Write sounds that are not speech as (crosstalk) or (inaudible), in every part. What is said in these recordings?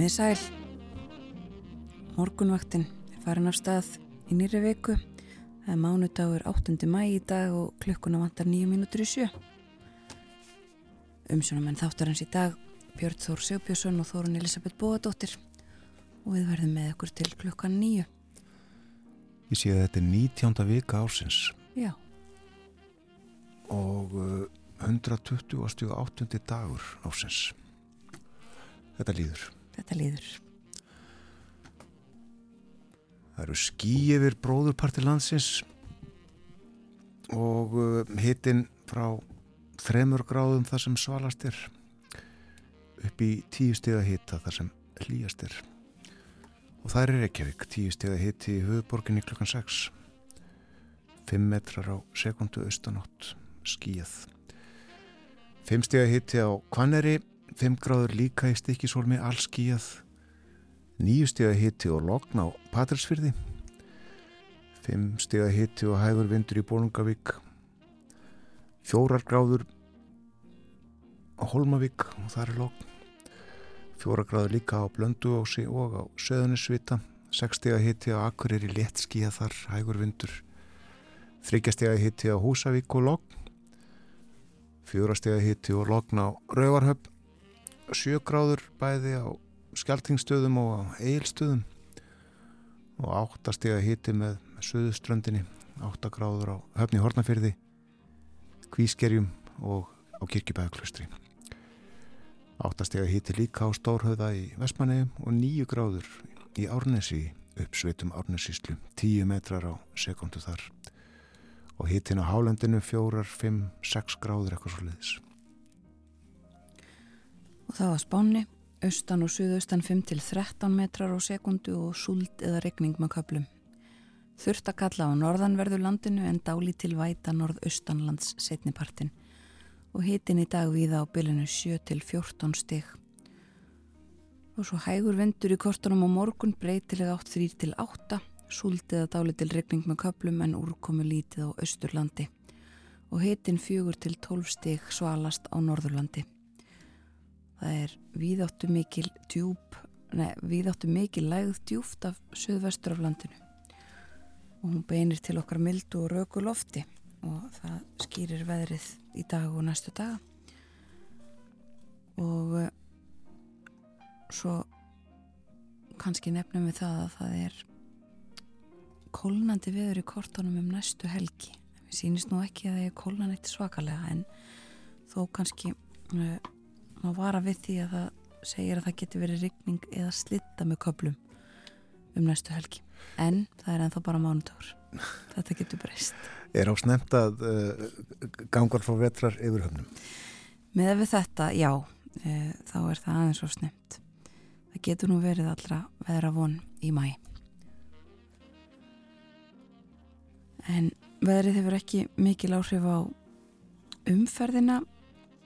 Komið sæl. Morgunvaktin er farin af stað í nýri viku. Það er mánudagur 8. mæ í dag og klukkuna vantar 9 mínútur í sjö. Umsjónamenn þáttar hans í dag Björn Þór Sjóbjörnsson og Þórun Elisabeth Bóadóttir og við verðum með okkur til klukkan 9. Ég sé að þetta er 19. vika ársins. Já. Og 128. dagur ársins. Þetta líður þetta líður. Það eru skí yfir bróðurparti landsins og uh, hittinn frá þremur gráðum þar sem svalast er upp í tíu stiga hitta þar sem hlýjast er. Og það er Reykjavík tíu stiga hitti í höfuborginni klukkan 6 5 metrar á sekundu austanátt skíjað 5 stiga hitti á Kvanneri 5 gráður líka í stikkisólmi allskíjað, 9 steg að hitti og logna á Patrísfyrði, 5 steg að hitti og hægur vindur í Bólungavík, 4 gráður á Holmavík og það er logn, 4 gráður líka á Blönduósi og á Söðunisvita, 6 steg að hitti á Akureyri léttskíjað þar, hægur vindur, 3 steg að hitti á Húsavík og logn, 4 steg að hitti og logn á Rauvarhöpp, sjögráður bæði á skjaltingstöðum og á eilstöðum og áttastega hiti með, með söðuströndinni, áttagráður á höfni Hortnafyrði, Kvískerjum og á Kirkibæðaklustri. Áttastega hiti líka á Stórhauða í Vestmannegjum og nýju gráður í Árnesi uppsveitum Árnesíslu, tíu metrar á sekundu þar. Og hitin á Hálendinu fjórar, fimm, sex gráður eitthvað svo leiðis og það var spáni, austan og suðaustan 5-13 metrar á sekundu og súld eða regning með köplum. Þurft að kalla á norðanverðu landinu en dáli til væta norðaustanlands setnipartin og hitin í dag viða á bylunu 7-14 stig. Og svo hægur vendur í kortunum á morgun breytilega 8-3-8, súld eða dáli til regning með köplum en úrkomu lítið á austurlandi og hitin 4-12 stig svalast á norðurlandi það er víðáttu mikil djúb, nei, víðáttu mikil lægð djúft af söðvestur af landinu. Og hún beinir til okkar mildu og röku lofti og það skýrir veðrið í dag og næstu daga. Og uh, svo kannski nefnum við það að það er kólnandi viður í kortónum um næstu helgi. Við sínist nú ekki að það er kólnan eitt svakalega en þó kannski uh, má vara við því að það segir að það getur verið rigning eða slitta með köplum um næstu helgi. En það er ennþá bara mánudagur. (laughs) Þetta getur breyst. Er á snemt að uh, gangar frá vetrar yfir höfnum? Með við þetta, já uh, þá er það aðeins á snemt það getur nú verið allra veðra von í mæ en veðrið hefur ekki mikil áhrif á umferðina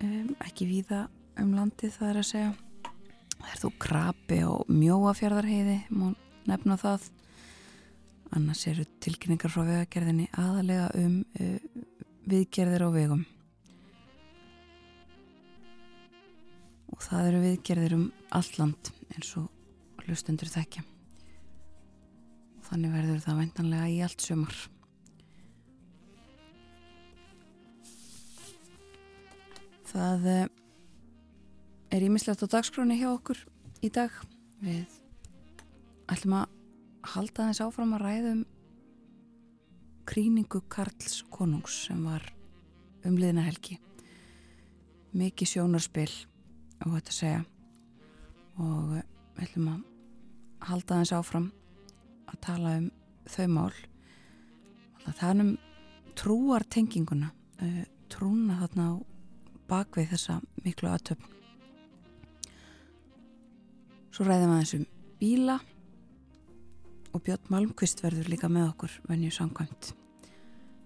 um, ekki víða um landið það er að segja. Það er þú krapi og mjóafjörðarheiði má nefna það. Annars eru tilkynningar frá vegagerðinni aðalega um uh, viðgerðir á vegum. Og það eru viðgerðir um allt land eins og hlustendur þekkja. Og þannig verður það veintanlega í allt sömur það uh, er ímislegt á dagskráni hjá okkur í dag? Við ætlum að halda þess áfram að ræðum kríningu Karls konungs sem var umliðina helgi. Mikið sjónarspil og þetta segja. Og við ætlum að halda þess áfram að tala um þau mál. Það er um trúartenginguna, uh, trúna þarna á bakvið þessa miklu aðtöfn. Svo ræðum við þessum bíla. Og Björn Malmqvist verður líka með okkur venju samkvæmt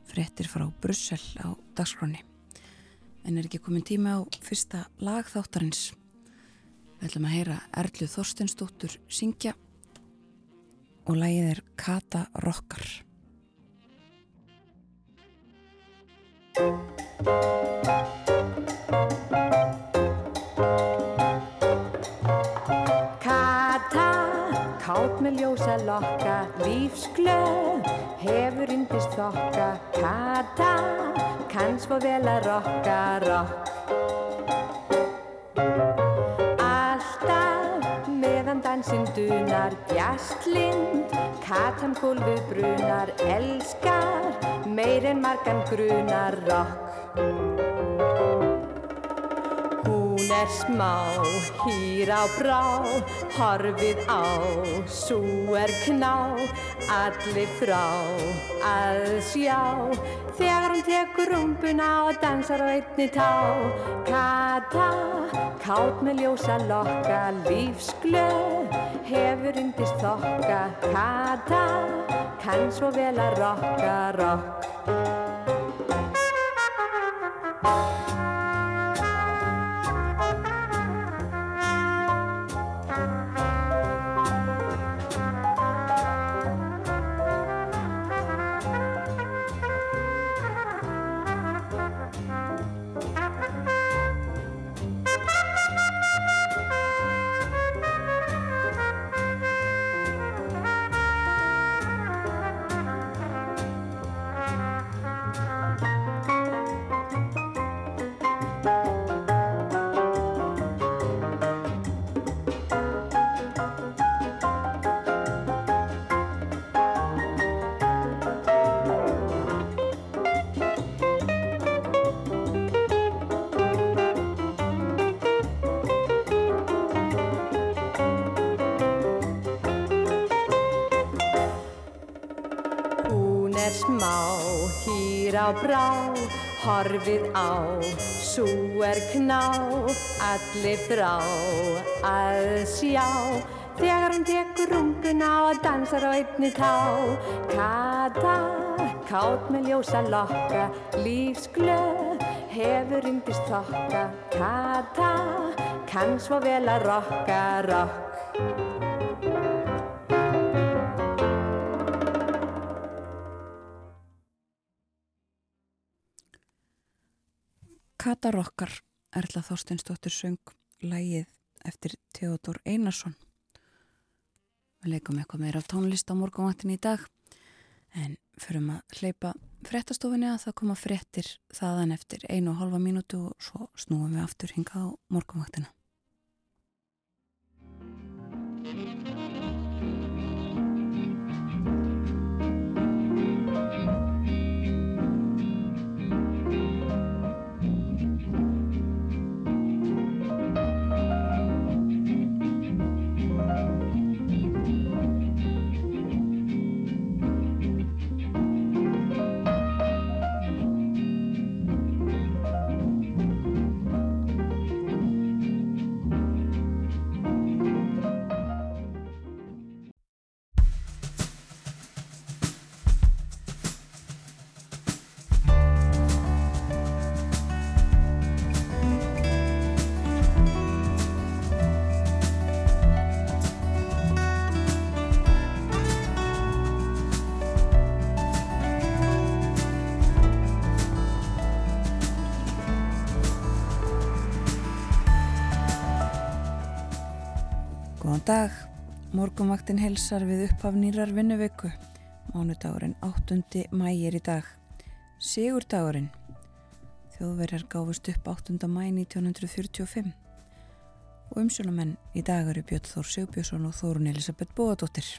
frettir frá Brussel á dagskráni en er ekki komin tíma á fyrsta lagþáttarins við ætlum að heyra Erlu Þorstensdóttur syngja. Og lagið er Kata Rokkar Kátt með ljósa lokka, lífsglöð, hefur yndist þokka, kata, kann svo vel að rokka, rokk. Alltaf meðan dansinn dunar, bjastlind, katan gólfið brunar, elskar, meir en margan grunar, rokk. Hún er smá, hýr á brá, horfið á, svo er kná, allir frá að sjá. Þegar hún tekur rumpuna og dansar á einni tá. Kata, kátt með ljósa lokka, lífsglöð, hefur undist þokka. Kata, kann svo vel að rokka, rokk. Horfið á, svo er kná, allir þrá að sjá. Þegar hún tekur runguna og dansar á einni tá, kata, kátt með ljósa lokka, lífsglöð, hefur yndist þokka, kata, kann svo vel að rokka, rokk. Katarokkar Erla Þorsteinsdóttir söng lægið eftir Theodor Einarsson. Við leikum eitthvað meira af tónlist á morgunvaktin í dag en förum að hleypa frettastofinni að það koma frettir þaðan eftir einu og halva mínútu og svo snúum við aftur hinga á morgunvaktina. Morgumvaktin helsar við upphaf nýrar vinnuveiku. Mánudagurinn 8. mægir í dag. Sigurdagurinn. Þjóðverjar gáfust upp 8. mæ 1945. Og umsjónumenn í dag eru Björn Þór Sigbjörnsson og Þórun Elisabeth Bóadóttir.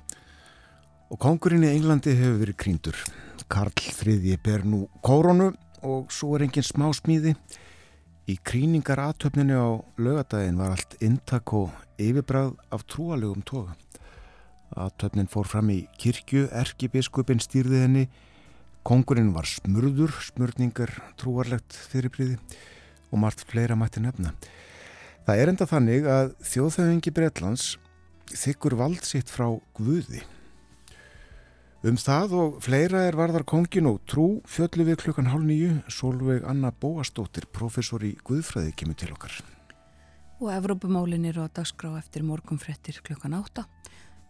Og kongurinn í Englandi hefur verið krýndur. Karl III ber nú kóronu og svo er enginn smá smíði. Í kríningar aðtöfninu á lögadaginn var allt intak og yfirbræð af trúalegum toga. Aðtöfnin fór fram í kirkju, erkibiskupin stýrði henni, Kongurinn var smurður, smurningar trúarlegt fyrirbríði og margt fleira mætti nefna. Það er enda þannig að þjóðþauðingi Breitlands þykkur vald sitt frá Guði. Um það og fleira er varðar kongin og trú fjöllu við klukkan hálf nýju, Solveig Anna Bóastóttir, professor í Guðfræði, kemur til okkar. Og Evrópumálin er á dagskrá eftir morgumfrettir klukkan átta.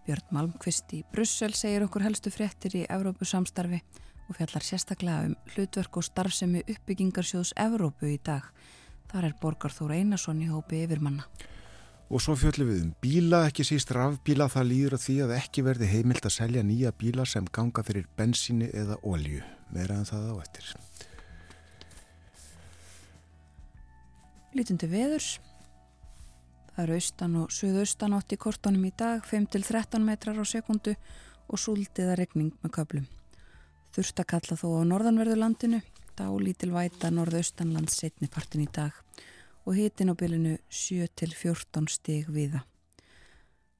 Björn Malmqvist í Brussel segir okkur helstu frettir í Evrópusamstarfi og fjallar sérstaklega um hlutverk og starfsemi uppbyggingarsjóðs Evrópu í dag. Þar er Borgarþóra Einarsson í hópi yfirmanna. Og svo fjöllum við um bíla, ekki síst rafbíla, það líður að því að ekki verði heimilt að selja nýja bíla sem ganga fyrir bensíni eða olju. Meira en það á eftir. Lítundi veðurs. Það eru austan og suðaustan átt í kortónum í dag, 5-13 metrar á sekundu og súldiða regning með köplum. Þurft að kalla þó á norðanverðu landinu, dálítil væta norðaustanlands setni partin í dag og hitin á bylunu 7-14 stig viða.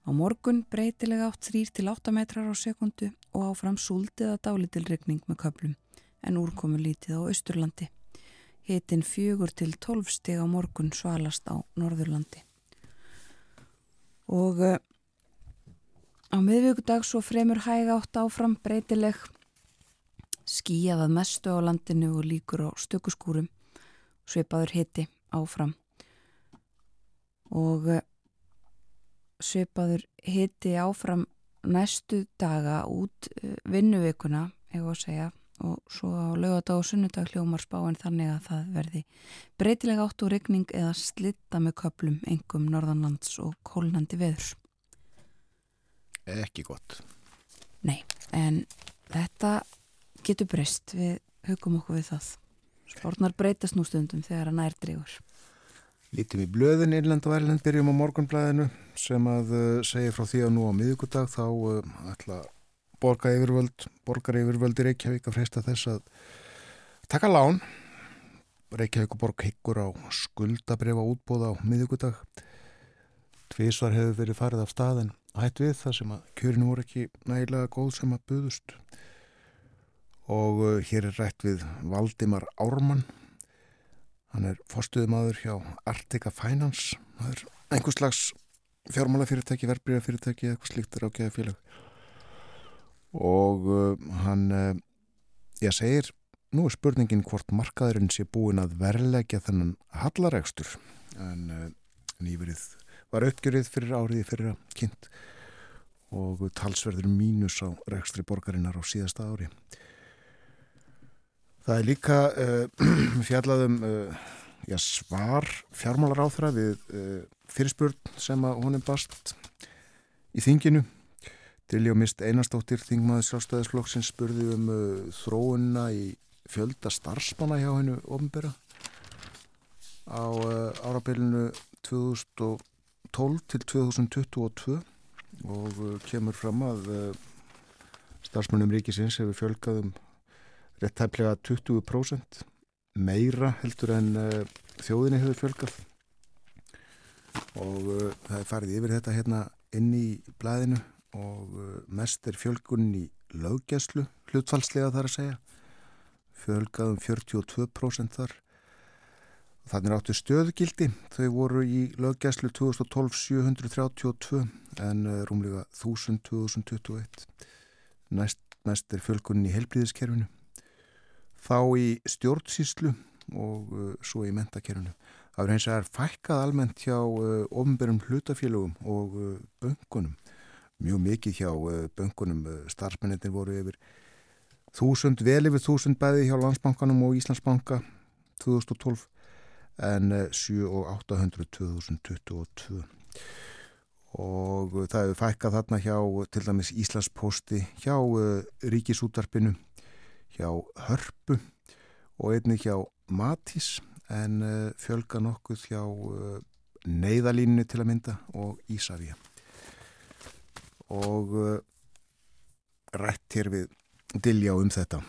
Á morgun breytilega átt 3-8 metrar á sekundu og áfram súldiða dálítil regning með köplum en úrkomu lítið á austurlandi. Hitin 4-12 stig á morgun svalast á norðurlandi og uh, á miðvíkudag svo fremur hæg átt áfram breytileg skíjað að mestu á landinu og líkur á stökuskúrum sveipaður hitti áfram og uh, sveipaður hitti áfram næstu daga út uh, vinnuveikuna, hefur að segja og svo á lögadag og sunnudag hljómar spáin þannig að það verði breytilega átt og regning eða slitta með köplum engum norðanlands og kólnandi veður. Ekki gott. Nei, en þetta getur breyst við hugum okkur við það. Spórnar breytast nú stundum þegar að nær dreygur. Lítum í blöðin Írland og Erlend byrjum á morgunblæðinu sem að uh, segja frá því að nú á miðugudag þá uh, ætla borga yfirvöld, borgar yfirvöld í Reykjavík að freysta þess að taka lán. Reykjavík og borg higgur á skuldabrifa útbóða á miðugudag. Tvísvar hefur verið farið af staðin hætt við það sem að kjörinu voru ekki nægilega góð sem að buðust. Og uh, hér er rætt við Valdimar Ármann. Hann er forstuðumadur hjá Artika Finance. Það er einhvers slags fjármálafyrirtæki, verbreyðafyrirtæki eitthvað slíkt er ágæða félag og uh, hann uh, ég segir, nú er spurningin hvort markaðurinn sé búin að verleggja þennan hallaregstur en uh, nýverið var uppgjörið fyrir áriði fyrir að kynnt og talsverður mínus á rekstri borgarinnar á síðasta ári það er líka (clears throat) fjallaðum já, svar fjármálar áþra við fyrirspurn sem að honum bast í þinginu. Dilljó Mist Einarstóttir, þingmaður sjálfstæðisflokksins spurði um uh, þróunna í fjölda starfsmanna hjá hennu ofnbera á uh, árabilinu 2012 til 2022 og uh, kemur fram að uh, starfsmannum ríkisins hefur fjölgað um rétt tæplega 20% meira heldur en uh, þjóðinni hefur fjölgað. Og uh, það er farið yfir þetta hérna inn í blæðinu og uh, mest er fjölgun í löggæslu hlutfalslega þar að segja. Fjölgað um 42% þar. Þannig áttu stöðgildi þau voru í löggæslu 2012 732 en rúmlega 1000 2021 næst mest er fjölgun í helbriðiskerfinu þá í stjórnsíslu og uh, svo í mentakerfinu það er eins og er fækkað almennt hjá ofnbærum hlutafélögum og böngunum mjög mikið hjá eh, böngunum eh, starfsmennindir voru yfir þúsund, vel yfir þúsund bæði hjá Landsbankanum og Íslandsbanka 2012 en 7 eh, og 800 2022 og það hefur fækkað þarna hjá til dæmis Íslandsposti hjá Ríkisútarpinu hjá Hörpu og einni hjá Matís en fjölga nokkuð hjá Neiðalínni til að mynda og Ísafíja og uh, rætt hér við Dilljá um þetta.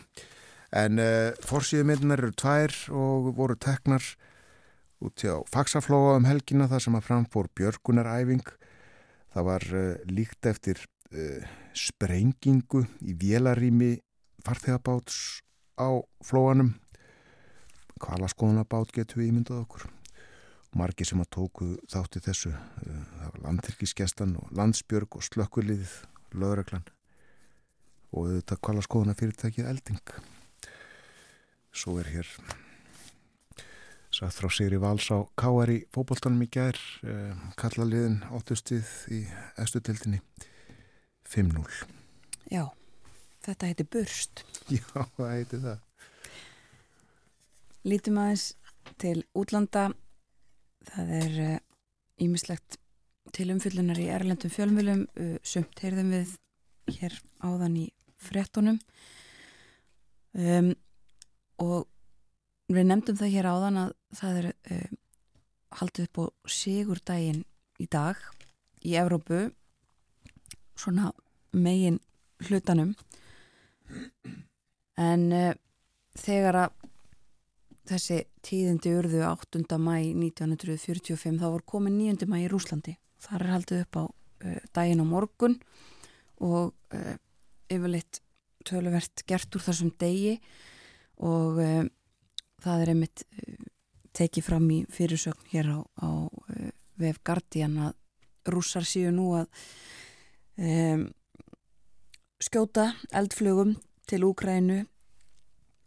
En fórsíðumyndunar eru tvær og voru teknar út hjá faksaflóa um helgina þar sem að framfór björgunaræfing. Það var líkt eftir sprengingu í vélarými farþegabáts á flóanum. Hvalaskoðunabát getur við ímyndað okkur. Margi sem að tóku þátti þessu eh, það var landtilkiskestan og landsbjörg og slökkuliðið lögreglan og þetta hvalaskoðuna fyrirtækið elding. Svo er hér satt frá Sigri Valls á K.R. í fókbóltanum í gær eh, kalla liðin áttustið í estutildinni 5-0 Já, þetta heiti Burst. (laughs) Já, það heiti það. Lítum aðeins til útlanda. Það er ímislegt uh, til umfyllunar í erlendum fjölmjölum uh, sumt heyrðum við hér áðan í frettunum um, og við nefndum það hér áðan að það er uh, haldið upp á sigurdaginn í dag í Evrópu svona megin hlutanum en uh, þegar að þessi tíðindi urðu 8. mæ 1945 þá var komin 9. mæ í Rúslandi þar er haldið upp á uh, daginn á morgun og uh, yfirleitt töluvert gert úr þessum degi og það er einmitt tekið fram í fyrirsögn hér á, á VF Guardian að rússar síu nú að um, skjóta eldflugum til Úkrænu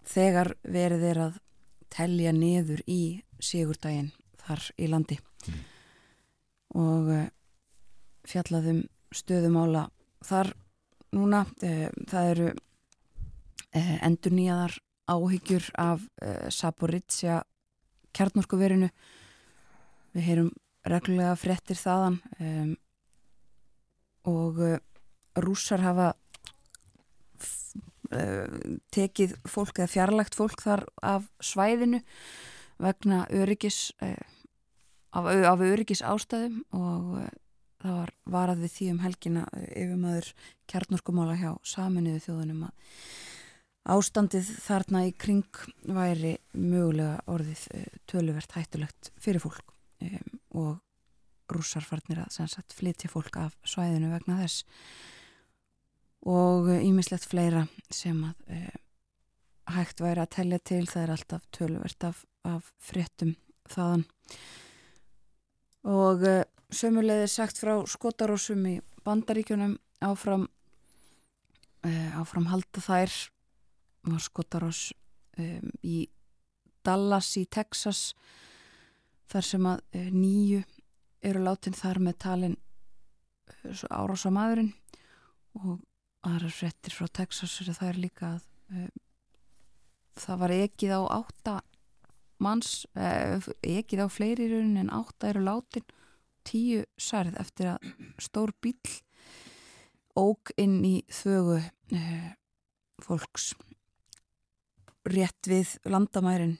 þegar verið er að telja niður í sigurdaginn þar í landi mm. og uh, fjallaðum stöðumála þar núna uh, það eru uh, endur nýjaðar áhyggjur af Saporitsja kjarnorkuverinu við heyrum reglulega frettir þaðan og rússar hafa tekið fólk eða fjarlægt fólk þar af svæðinu vegna öryggis uh, af, af öryggis ástæðum og uh, það var varað við því um helgina yfirmaður kjarnorkumála hjá saminuðu þjóðunum að ástandið þarna í kring væri mögulega orðið töluvert hættulegt fyrir fólk og rússarfarnir að flytja fólk af svæðinu vegna þess og ímislegt fleira sem að e, hægt væri að tellja til. Það er alltaf töluvert af, af fréttum þaðan. Og e, sömulegði sagt frá skotarósum í bandaríkjunum áfram e, áfram halda þær var skotarós í Dallas í Texas þar sem að nýju eru látin þar með talin árásamadurinn og aðrar frettir frá Texas er það er líka að um, það var ekið á átta manns, uh, ekið á fleiri raunin en átta eru látin tíu særð eftir að stór bíl óg inn í þögu uh, fólks rétt við landamærin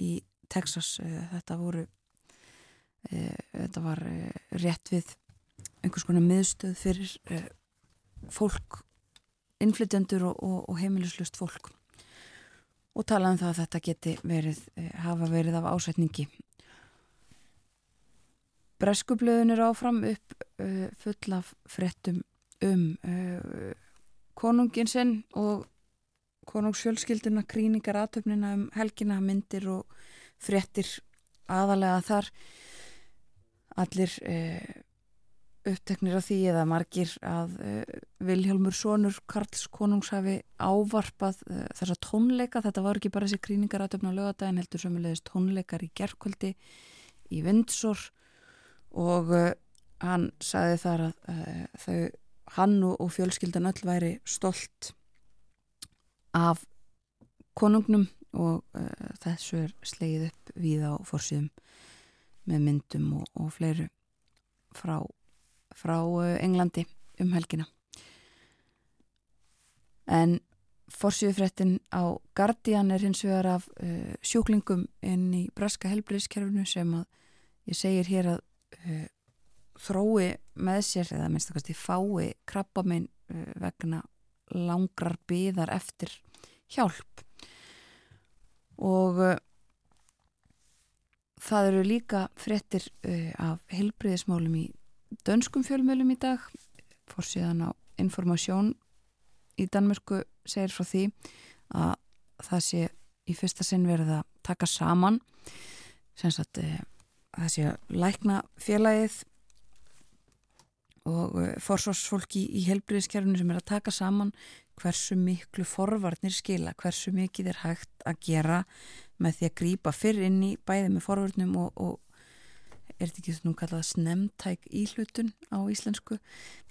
í Texas uh, þetta voru þetta var rétt við einhvers konar miðstöð fyrir fólk, innflytjandur og, og, og heimilislust fólk og tala um það að þetta geti verið, eh, hafa verið af ásætningi. Breskublöðun er áfram upp uh, full af frettum um uh, konungin sinn og konungsfjölskylduna, kríningar aðtöfnina um helgina, myndir og frettir aðalega þar allir uh, uppteknir af því eða margir að uh, Vilhjálmur Sónur Karls konungs hafi ávarpað uh, þessa tónleika, þetta var ekki bara þessi kríningar aðtöfna á lögadagin, heldur sömulegist tónleikar í gerðkvöldi í Vindsor og uh, hann saði þar að þau, hann og fjölskyldan öll væri stolt af konungnum og þessu er slegið upp við á fórsíðum með myndum og, og fleiru frá frá eh, Englandi um helgina. En forsjöfréttin á Guardian er hins vegar af uh, sjúklingum inn í braska helbriðskerfinu sem að ég segir hér að uh, þrói með sér eða minnst að fái krabbamein uh, vegna langrar byðar eftir hjálp og það eru líka fréttir af helbriðismálum í dönskum fjölmjölum í dag fór síðan á informasjón í Danmörku segir frá því að það sé í fyrsta sinn verið að taka saman sem sagt uh, það sé að lækna félagið og uh, forsvarsfólki í, helbriðiskerfunu sem er að taka saman hversu miklu forvarnir skila, hversu mikið er hægt að gera með því að grýpa fyrr inn í bæði með forvarnum og, og er þetta ekki svona kallað snemtæk íhlutun á íslensku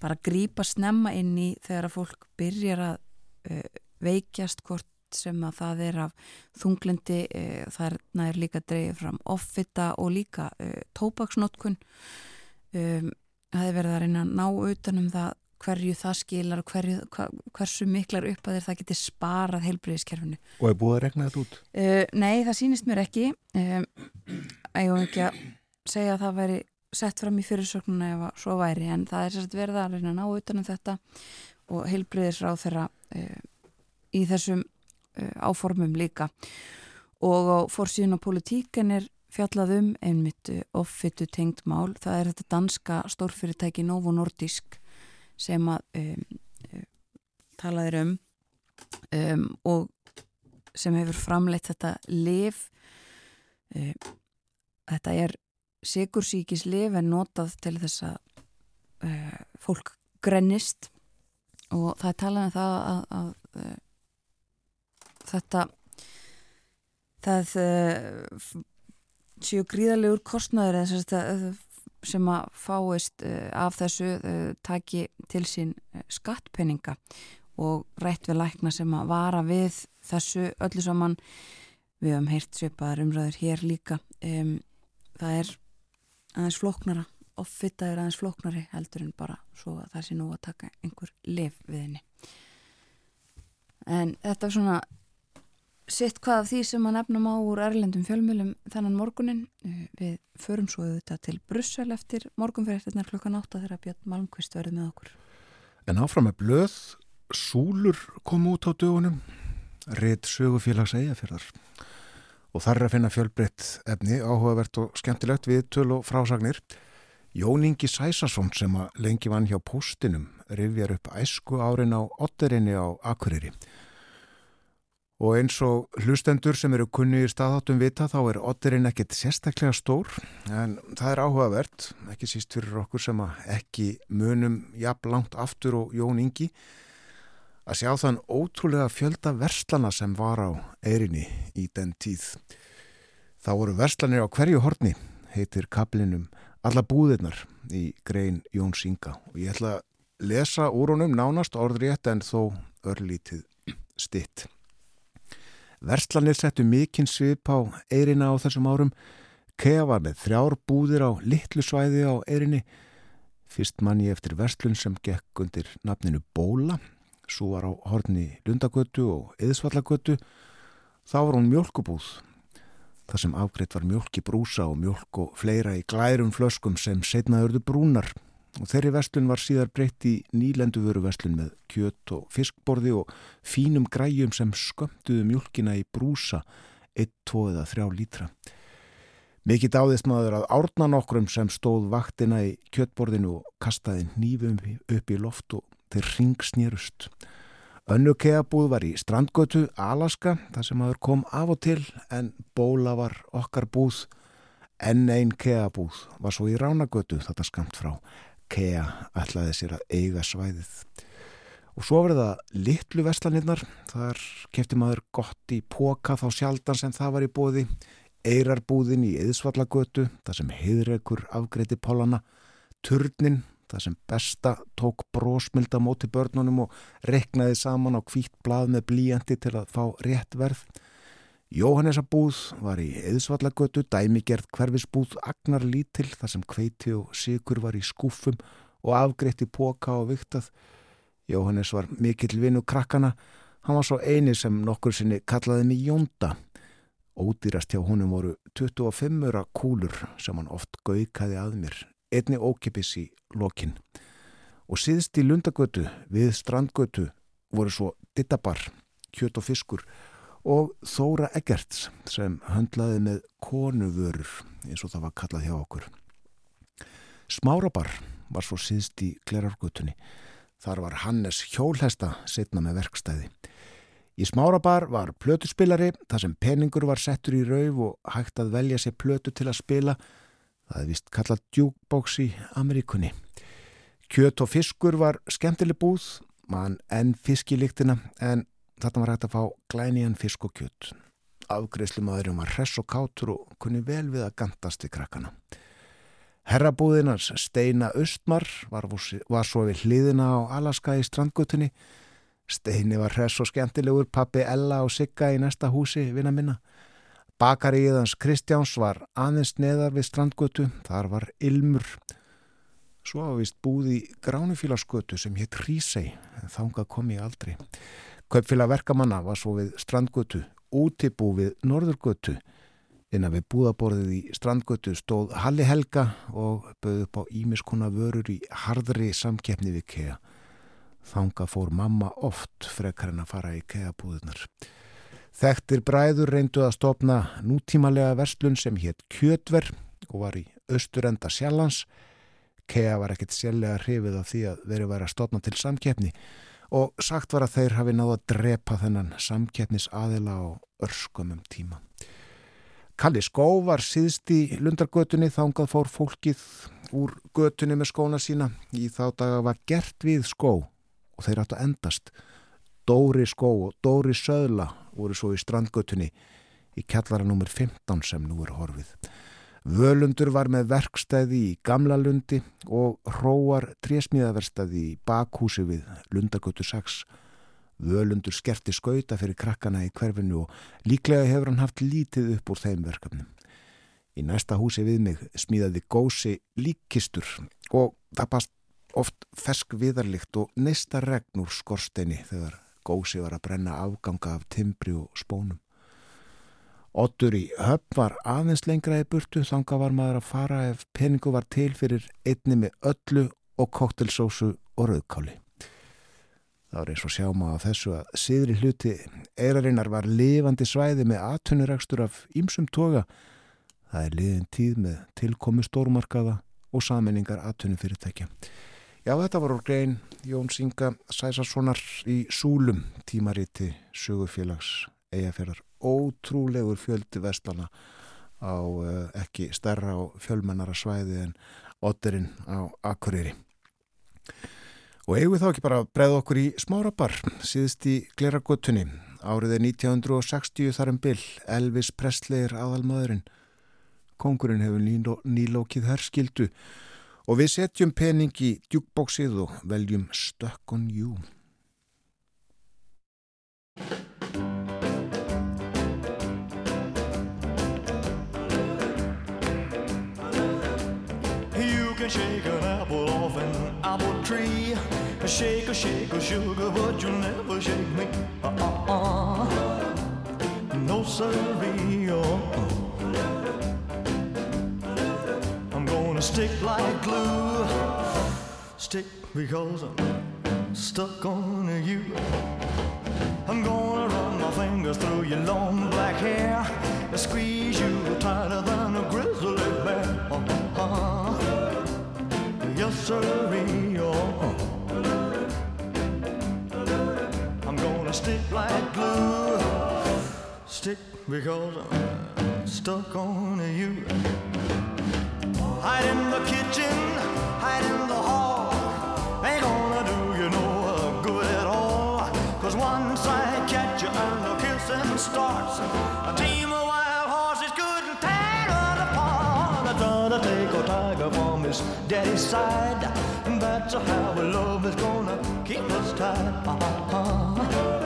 bara grýpa snemma inn í þegar að fólk byrjar að uh, veikjast hvort sem að það er af þunglindi uh, það er líka dreigð fram offita og líka uh, tópaksnotkun um, það er verið að reyna að ná utanum það hverju það skilar og hverju, hver, hversu miklar upp að það geti sparað heilbriðiskerfinu. Og er búið að regna þetta út? Nei, það sýnist mér ekki. Um, var ekki að segja að það væri sett fram í fyrirsöknuna ef að svo væri, en það er sérst verið að reyna að ná utanum þetta og heilbriðisráð þeirra uh, í þessum uh, áformum líka. Og fórsíðun á politíkan er fjallað um einmitt offitu tengt mál. Það er þetta danska stórfyrirtæki Novo Nordisk sem að um, talaðir um, um og sem hefur framleitt þetta liv um, þetta er sigursíkis liv en notað til þess að uh, fólk grennist. Og það er talað um það að, að, að uh, þetta það uh, séu gríðalegur kostnæður sem að fáist af þessu taki til sín skattpenninga og rætt við lækna sem að vara við þessu öllu saman. Við hefum heyrt svipaðar umræður hér líka. Um, það er aðeins flóknara offita er aðeins flóknari heldur en bara svo að það sé nú að taka einhver liv við henni. En þetta er svona sitt hvað af því sem að nefnum á úr erlendum fjölmjölum þennan morgunin eh, við förum svo auðvitað til Brussel eftir morgunfyrirtinnar klukkan 8 þegar Björn Malmqvist verði með okkur. En áfram með blöð Súlur kom út á dögunum Ritt sögufélags eigafjörðar og þar er að finna fjölbreytt efni áhugavert og skemmtilegt við töl og frásagnir. Jón Ingi Sæsason sem að lengi vann hjá postinum rifjar upp æsku árin á otterinni á Akureyri. Og eins og hlustendur sem eru kunni í staðáttum vita þá er otterinn ekkert sérstaklega stór en það er áhugavert, ekki síst fyrir okkur sem ekki munum jafn langt aftur og Jón Ingi að sjá þann ótrúlega fjölda verslana sem var á eirinni í den tíð. Þá voru verslanir á hverju horni, heitir kaplinum alla búðirnar í grein Jón Singa og ég ætla að lesa úr honum nánast orðrétt en þó örlítið stitt. Verslanir settu mikinn svip á eirina á þessum árum. Kea var með þrjár búðir á litlu svæði á eirinni. Fyrst mann ég eftir verslun sem gekk undir nafninu Bóla. Svo var á horni Lundagötu og Eðsvallagötu. Þá var hún mjölkubúð. Það sem afgreitt var mjölk í brúsa og mjölk og fleira í glærum flöskum sem setnaðurðu brúnar og þeirri vestlun var síðar breytt í nýlenduvöru vestlun með kjött og fiskborði og fínum græjum sem skömmtuðu mjölkina í brúsa 1, 2 eða 3 lítra. Mikið dáðist maður að árna nokkrum sem stóð vaktina í kjöttborðinu og kastaði nýfum upp í loft og þeir ringsnýrust. Önnu keabúð var í strandgötu Alaska þar sem maður kom af og til en bóla var okkar búð. Enn einn keabúð var svo í ránagötu þetta skamt frá. Kea ætlaði sér að eiga svæðið. Og svo verið það litlu vestlanirnar, þar kefti maður gott í póka þá sjaldan sem það var í bóði, eirarbúðin í eðsvallagötu, það sem heiðreikur afgreiti pólana, turnin, það sem besta tók brósmilda móti börnunum og reknaði saman á hvít blað með blíjandi til að fá rétt verð, Jóhannesabúð var í eðsvallagötu, dæmigerð hverfisbúð agnar lítil þar sem kveiti og sigur var í skúfum og afgreitt í póka og viktað. Jóhannes var mikill vinu krakkana, hann var svo eini sem nokkur sinni kallaði mig Jónda. Ódýrast hjá honum voru 25 kúlur sem hann oft gaukaði að mér, einni ókipis í lokin. Og síðst í lundagötu við strandgötu voru svo dittabar, kjött og fiskur og Þóra Eggerts sem höndlaði með konuvörur eins og það var kallað hjá okkur. Smárabar var svo síðst í Glerargutunni. Þar var Hannes hjólhesta setna með verkstæði. Í smárabar var plötuspilari þar sem peningur var settur í rauf og hægt að velja sér plötu til að spila. Það er vist kallað djúkbóks í Ameríkunni. Kjöt og fiskur var skemmtileg búð, mann enn fiskilíktina en þarna var hægt að fá glæniðan fisk og kjöt. Afgreifslumadurinn var hress og kátur og kunni vel við að gandast við krakkana. Herrabúðinars Steina Östmar var, var svo við hliðina á Alaska í strandgutunni Steini var hress og skemmtilegur, pappi Ella og Sigga í næsta húsi, vinna minna. Bakariðans Kristjáns var aðeins neðar við strandgötu, þar var Ilmur. Svo hafðist búði gránufílaskötu sem hétt Rísei, en þánga kom ég aldrei. Kaupfélag verkamanna var svo við strandgötu, útibú við norðurgötu. Innan við búðaborðið í strandgötu stóð Halli Helga og bauð upp á ímiskona vörur í hardri samkeppni við kea. Þanga fór mamma oft frekar en að fara í keabúðunar. Þekktir bræður reyndu að stopna nútímalega verslun sem hétt Kjötver og var í austurenda sjálfans. Kea var ekkit sjálflega hrifið af því að verið væri að stopna til samkeppni og sagt var að þeir hafi náða að drepa þennan samkeppnis aðila á örskumum tíma. Kalli Skó var síðst í lundargötunni þángað fór fólkið úr götunni með skóna sína. Í þá daga var gert við skó og þeir áttu að endast. Dóri skó og Dóri söðla voru svo í strandgötunni í kjallara nr. 15 sem nú er horfið. Völundur var með verkstæði í Gamla Lundi og hróar trésmíðaverstæði í bakhúsi við Lundagötu 6. Völundur skerti skauta fyrir krakkana í hverfinu og líklega hefur hann haft lítið upp úr þeim verkefnum. Í næsta húsi við mig smíðaði gósi líkistur og það past oft fesk viðarlikt og neista regn úr skorsteini þegar gósi var að brenna afganga af timbri og spónum. Ottur í höfn var aðeins lengra í burtu þanga var maður að fara ef peningu var til fyrir einni með öllu og koktelsósu og rauðkáli. Það var eins og sjá maður þessu að síðri hluti eirarinnar var lifandi svæði með atvinnuregstur af ýmsum toga. Það er liðin tíð með tilkomi stórmarkaða og saminningar atvinnufyrirtækja. Já, þetta var úr grein Jón Singa Sæsarssonar í Súlum, tímariti sögufélags eigafélag. Ótrúlegur fjöldi vestlana á uh, ekki stærra og fjölmennara svæði en otterinn á Akureyri. Og eigum við þá ekki bara að breyða okkur í smárabar, síðust í Gleragötunni. Áriðið 1960 þar um byll, Elvis Presleyr aðalmaðurinn. Kongurinn hefur nýlókið herskildu Og við setjum pening í djúkbóksið og veljum Stuck on You. You can shake an apple off an apple tree Shake a shake a sugar but you'll never shake me uh-uh. No siree, oh stick like glue. Stick because I'm stuck on you. I'm gonna run my fingers through your long black hair and squeeze you tighter than a grizzly bear. Uh-huh. Yes, sir. I'm gonna stick like glue. Stick because I'm stuck on you. Hide in the kitchen, hide in the hall. Ain't gonna do you no good at all. Cause once I catch you and the kissing starts, a team of wild horses couldn't tear us apart. I gotta take a tiger from his daddy's side. And that's how our love is gonna keep us tied. Uh-huh.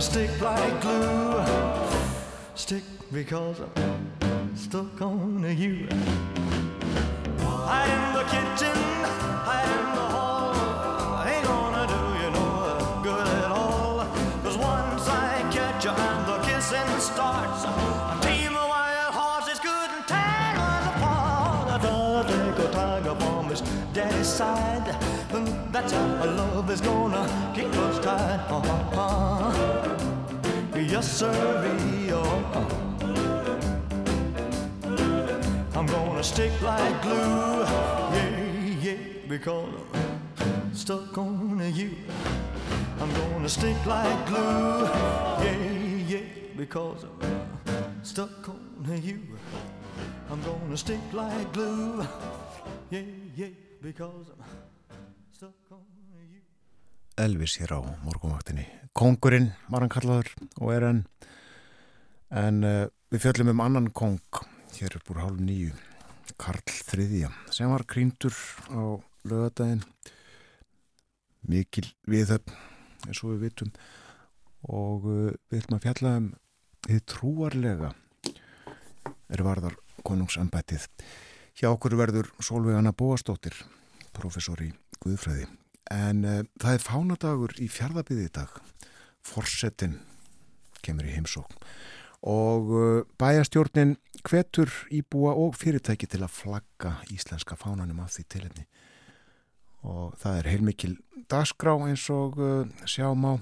Stick like glue. Stick because I'm stuck on you. Hide in the kitchen, hide in the hall. I Ain't gonna do you no good at all. Cause once I catch you and the kissing starts, a team of wild horses couldn't tear us apart. I gotta take a tiger from his daddy's side. That's how love is gonna keep us tied. Uh-huh. Yes, sir. I'm gonna stick like glue. Yeah, yeah, because I'm stuck on you. I'm gonna stick like glue. Yeah, yeah, because I'm stuck on you. I'm gonna stick like glue. Yeah, yeah, because I'm. Elvis hér á morgumvaktinni. Kongurinn var hann kallaður og er enn. En uh, við fjöllum um annan kong hér er búin hálf nýju Karl III sem var krýndur á lögadaginn mikil viðhöfn eins og við vitum. Og uh, við ætlum að fjalla um þið trúarlega er varðar konungsambætið hjá okkur verður Solveig Anna Bóastóttir professor í Guðfræði. En uh, það er fánadagur í fjardabíði dag. Forsetin kemur í heimsókn. Og uh, bæjastjórnin hvetur íbúa og fyrirtæki til að flagga íslenska fánanum af því tilhefni og það er heilmikil dagskrá eins og uh, sjáum á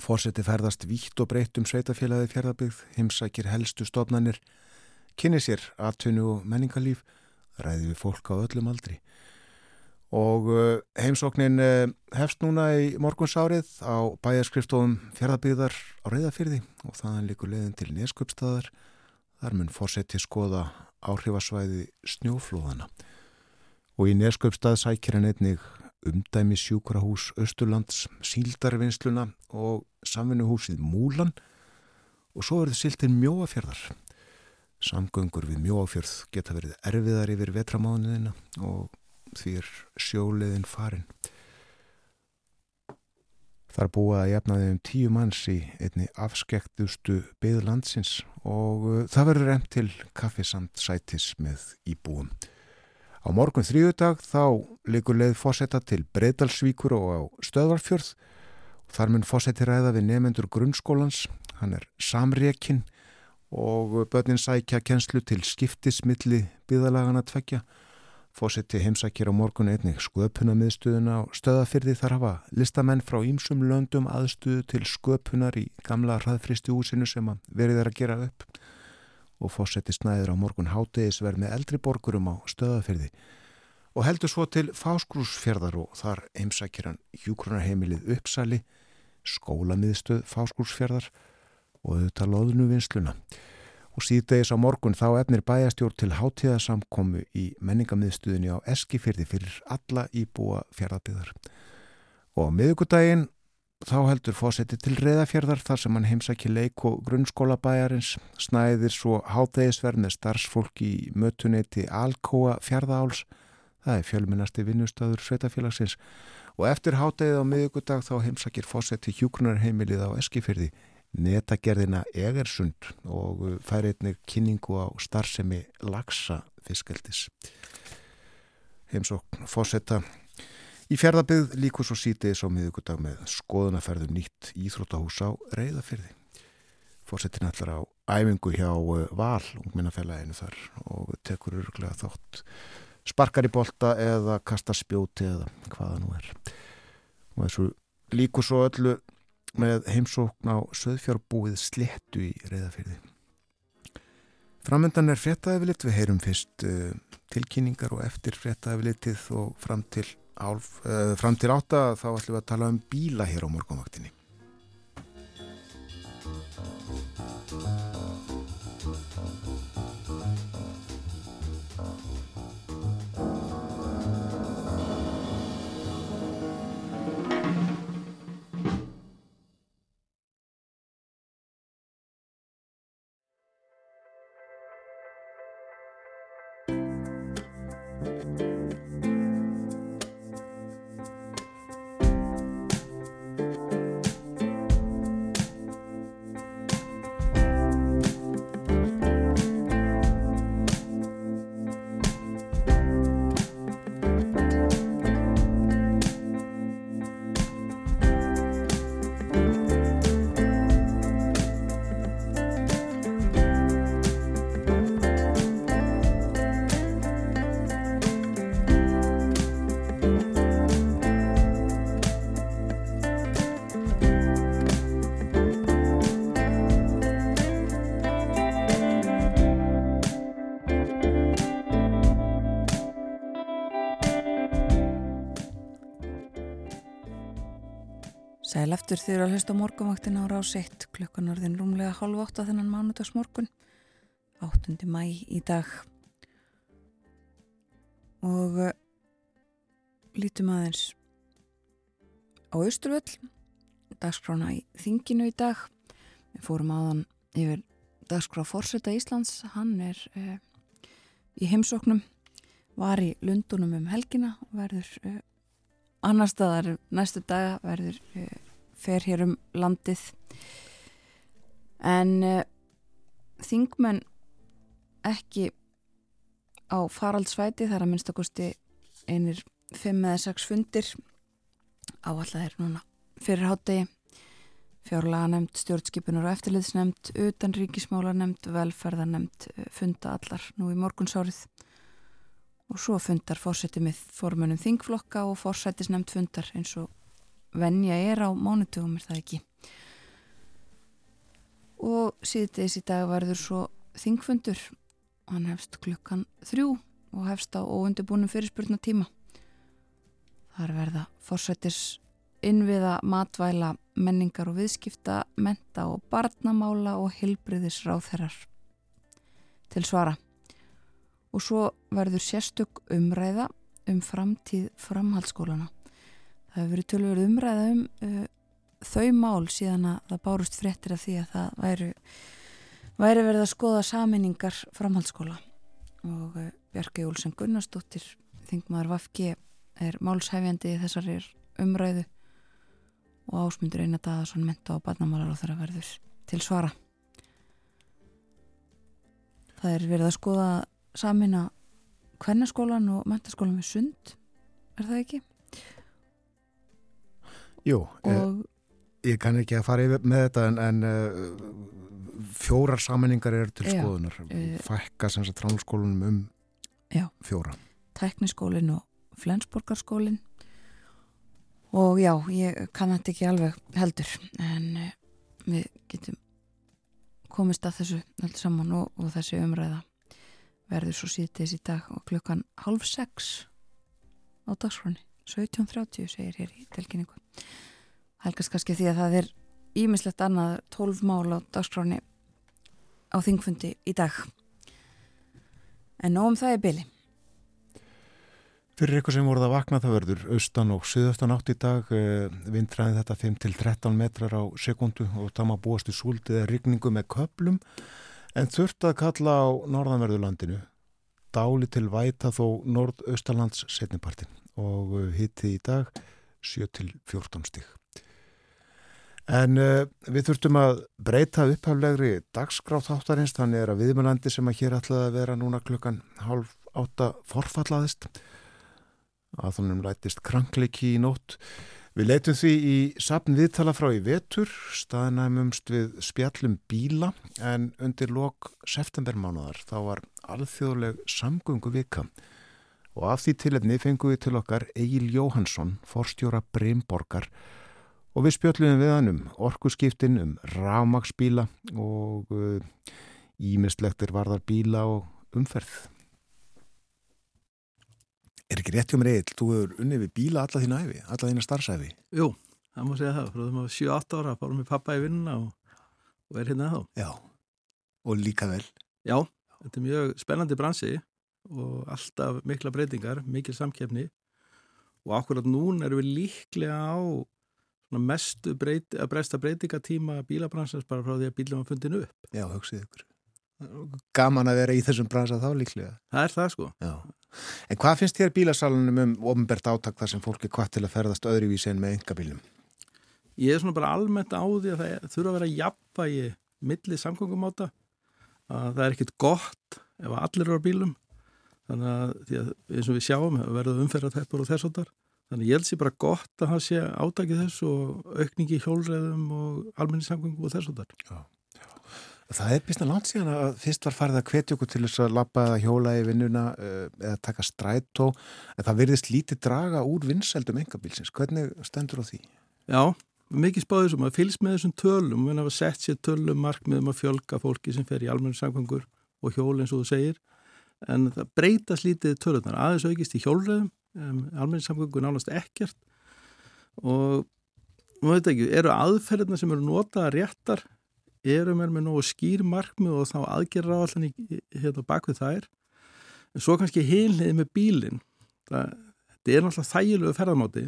fórseti ferðast vítt og breytt um sveitafélagi fjörðabigð, heimsækir helstu stofnanir, kynni sér atvinnu og menningarlíf, ræði við fólk á öllum aldri og uh, heimsóknin uh, hefst núna í morgunsárið á bæjarskrifstofum fjörðabigðar á reyðafyrði og þannig líkur leiðin til neskupstaðar þar mun fórseti skoða áhrifasvæði snjóflóðana og í neskupstað sækir hann einnig umdæmi sjúkrahús Östurlands, síldarvinnsluna og samvinnuhúsið Múlan. Og svo verður siltin mjóafjörðar samgöngur við mjóafjörð geta verið erfiðar yfir vetramáðunina og því er sjóleðin farin. Það búið að jafnaði um tíu manns í einni afskektustu byggðlandsins og uh, það verður reynd til kaffisamt sætis með íbúum. Á morgun þrjúdag þá likur leið fósetta til Breidalsvíkur og á Stöðvarfjörð og þar mun fósetti ræða við nefendur grunnskólans, hann er samrekinn og börnin sækja kjenslu til skiptismilli byggðalagana tvekja Fósetti heimsækir á morgun einnig sköpuna miðstuðuna á stöðafyrði þar hafa listamenn frá ímsum löndum aðstuðu til sköpunar í gamla hraðfristi húsinu sem að verið er að gera upp. Og fósetti snæður á morgun hátegisverð með eldri borgurum á stöðafyrði og heldur svo til fáskrúsfjörðar og þar heimsækir hann hjúkrunarheimilið uppsali, skólamiðstöð fáskrúsfjörðar og auðvitað loðnu vinsluna og síðdegis á morgun þá efnir bæjastjórn til hátíðasamkomu í menningamiðstuðinni á Eskifyrði fyrir alla íbúa fjörðarbyðar. Og á miðugudaginn þá heldur fósetti til reyðafjörðar þar sem hann heimsæki leik og grunnskóla bæjarins, snæðir svo hátegisverð með starfsfólk í mötuneyti Alcoa fjörðaáls, það er fjölminnasti vinnustadur sveitafélagsins og eftir hátegið á miðugudag þá heimsækir fósetti hjúkrunarheimilið á Eskifyrði netagerðina Egersund og fær einnig kynningu á starfsemi lagsa fiskeldis. Heimsókn fósetta í fjörðabið líkus og sítiðis á miðugudag með skoðunaferðu nýtt íþróttahús á reyðafyrði. Fósettin ætlar á æfingu hjá eh, Val, ungminnafélaginu þar og tekur öruglega þótt sparkar í bolta eða kasta spjóti eða hvaða nú er. Og þessu líkus og öllu með heimsókn á söðfjárbúið slettu í reyðafyrði. Framöndan er fréttaðefilitt, við heyrum fyrst uh, tilkynningar og eftir fréttaðefilittið og fram til, álf, uh, fram til átta þá ætlum við að tala um bíla hér á morgunvaktinni. Sæl eftir þeirra að hlusta morgumvaktin á rás 1 klukkan orðin rúmlega halv 8 þennan mánudagsmorgun 8. mæ í dag og uh, lítum aðeins á Östurvöll dagskrána í þinginu í dag við fórum aðan yfir dagskrá Forsetta Íslands hann er uh, í heimsóknum var í Lundunum um helgina og verður uh, annar staðar næstu daga verður fer hér um landið. En uh, þingmenn ekki á faraldsvæti þar að minnstakosti einir fimm eða sex fundir áallega er núna fyrir hátegi fjárlaga nefnd, stjórnskipunar og eftirliðsnefnd, utanríkismála nefnd, velferðar nefnd, funda allar nú í morgunsárið. Og svo fundar fórsetið með formunum þingflokka og fórsætisnefnd fundar eins og venja er á mánutugum er það ekki? Og síðdeis í dag verður svo þingfundur. Hann hefst klukkan þrjú og hefst á óundibúnum fyrirspurna tíma þar verða fórsætis innviða, matvæla, menningar og viðskipta, menta og barnamála og hilbriðisráþherrar til svara. Og svo verður sérstök umræða um framtíð framhaldsskólana það hefur verið tölverið umræða um uh, þau mál síðan að það bárust fréttir af því að það væri, væri verið að skoða saminningar framhaldsskóla. Og uh, Bjarki Jólsen Gunnarsdóttir Þingmaður Vafki er málshæfjandi í þessari umræðu. Og ásmundur eina dag að svona menta og barnamálar á þeirra verður til svara. Það er verið að skoða samina kvennaskólan og mentaskólan við sund er það ekki? Jú, eh, og ég kann ekki að fara yfir með þetta en, en uh, fjórar saminningar eru til Já, skoðunar. eh, fækka sem sagt tránskólanum um Já. fjóra. Tekniskólin og Flensborgarskólin og já, ég kann þetta ekki alveg heldur en uh, við getum komist að þessu allt saman og, og þessi umræða verður svo síðdeis í dag og klukkan halv sex á dagsfráni 17.30 segir hér í telkynningu helgast kannski því að það er ímislegt annað 12 mál á dagsfráni á þingfundi í dag. En nóg um það er byli Fyrir ykkur sem voruð að vakna það verður austan og suðaustan átt í dag. Eh, vindræðin þetta 5-13 metrar á sekundu og það má búast í súld eða rigningu með köplum en þurft að kalla á norðanverðurlandinu. Dáli til væta þó nordaustalands setnipartin og hitti í dag 7-14 stík. En uh, við þurftum að breyta upphaflegri dagskráð þáttarins þannig er að viðmjölandi sem að hér ætlaði að vera núna klukkan halv átta forfallaðist að þannig lætist krankleiki í nótt. Við leitum því í sapn viðtala frá í vetur, staðnæmumst við spjallum bíla en undir lok septembermánaðar þá var alþjóðleg samgöngu vika og af því tilefni fengum við til okkar Egil Jóhansson, forstjóra Breimborgar og við spjöllum við hann um orkuskiptin, um rámaksbíla og ímislektir uh, varðar bíla og umferð. Er ekki rétt hjá mér Egil, þú hefur unnið við bíla alla þína æfi, alla þína starfsæfi? Jú, það má segja það, frá því maður 7-8 ára fórum við pappa í vinnuna og, og er hérna þá. Já, og líka vel. Já, þetta er mjög spennandi bransi og alltaf mikla breytingar, mikil samkefni og akkurat núna erum við líklega á mestu breyti, breysta breytingatíma bílabransins bara frá því að bílum var fundin upp. Já, hugsið ykkur. Gaman að vera í þessum bransa þá líklega. Það er það sko. Já. En hvað finnst þér bílasalunum um ofinbært átak þar sem fólk er hvað til að ferðast öðruvísi en með engabílum? Ég er svona bara almennt á því að það þurfa að vera jafnvægi milli samgöngumáta að það er ekkit gott ef allir eru á bílum þannig að, að eins og við sjáum verður umferðarteppur og þess og þar þannig ég held sér bara gott að það sé átakið þess og aukningi hjólreðum og almenni samgöngu og þess og þar Já. Það er býst að langt síðan að fyrst var farið að hvetja okkur til þess að lappa eða hjóla í vinnuna eða taka strætó en það verðist lítið draga úr vinnseldum engabílsins. Hvernig stendur á því? Já, mikið spáðið sem að fylgst með þessum tölum, við hafa sett sér tölum markmiðum að fjölga fólki sem fer í almennu samkvöngur og hjól eins og þú segir en það breytast lítið tölunar aðeins aukist í hjólreðum um, almennu samkvöngur nánast ekkert. Og nú veit ekki, eru aðferðina sem eru notaða réttar eru mér með nógu skýr markmið og þá aðgerra allan í hérna bakvið þær? En svo kannski heilniði með bílinn. Það, þetta er náttúrulega þægilegu ferðamáti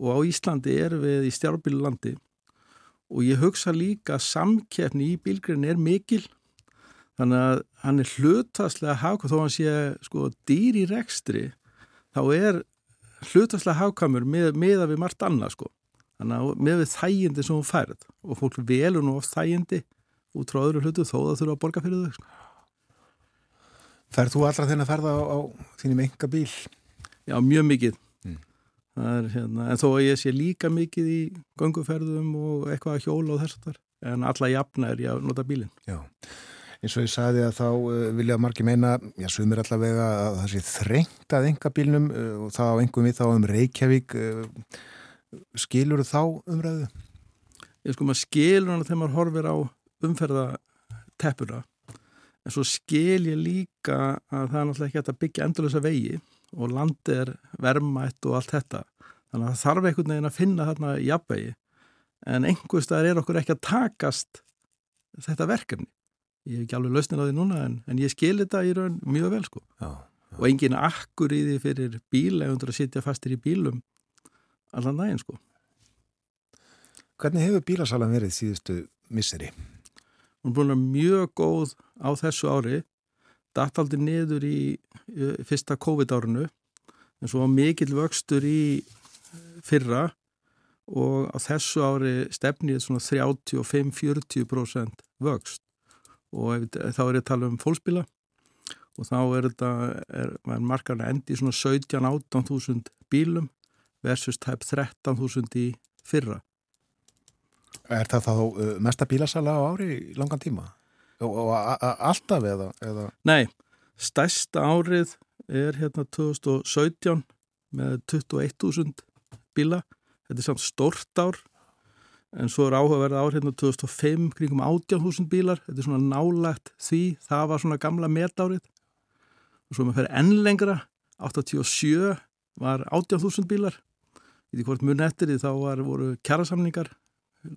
og á Íslandi erum við í stjárnbílu landi og ég hugsa líka að samkeppni í bílgrinni er mikil þannig að hann er hlutaslega hafkvæm þó hann sé sko dýr í rekstri þá er hlutaslega hafkvæmur með, með að við margt annað sko þannig að með við þægindi sem hún færð og fólk velur nú oft þægindi út frá öðru hlutu þó það þurfa að borga fyrir þau sko. Færð þú allra þennan að ferða á, á þínum enga bíl? Já, mjög mikið mm. er, hérna, en þó að ég sé líka mikið í ganguferðum og eitthvað að hjóla og þess að þar en alla jafna er ég að nota bílinn Já, eins og ég sagði að þá uh, vilja margir meina, já, sumir allavega að það sé þrengt að enga bílnum uh, og þá engum við þá um Reykjavík uh, skilur þá umræðu? Ég sko maður skilur hana þegar maður horfir á umferðateppuna en svo skil ég líka að það er náttúrulega ekki hægt að byggja endurlösa vegi og landi er vermætt og allt þetta. Þannig að það þarf einhvern veginn að finna þarna jafnvegi en einhver staðar er okkur ekki að takast þetta verkefni ég hef ekki alveg lausnir á því núna en, en ég skil þetta í raun mjög vel sko. Já, já. og engin akkur í því fyrir bíl eða undur að sitja fastir í bílum allan daginn sko. Hvernig hefur bílasalan verið síðustu misseri? Hún er búin að mjög góð á þessu ári. Dataldi niður í fyrsta COVID-árinu en svo mikill vöxtur í fyrra. Og á þessu ári stefnið svona 35-40% vöxt og þá er ég að tala um fólksbíla og þá er þetta er, er markarna endi svona 17-18.000 bílum versus tæp 13.000 í fyrra. Er það þá uh, mesta bílasala á ári í langan tíma? Og, og alltaf eða, eða? Nei, stærsta árið er hérna 2017 með 21.000 bíla. Þetta er samt stort ár en svo er áhugaverða ár hérna 2005 kringum 18.000 bílar. Þetta er svona nálagt því, það var svona gamla metárið og svo maður fer enn lengra 87 var 18.000 bílar í því hvort mun eftir því þá var, voru kjærasamningar,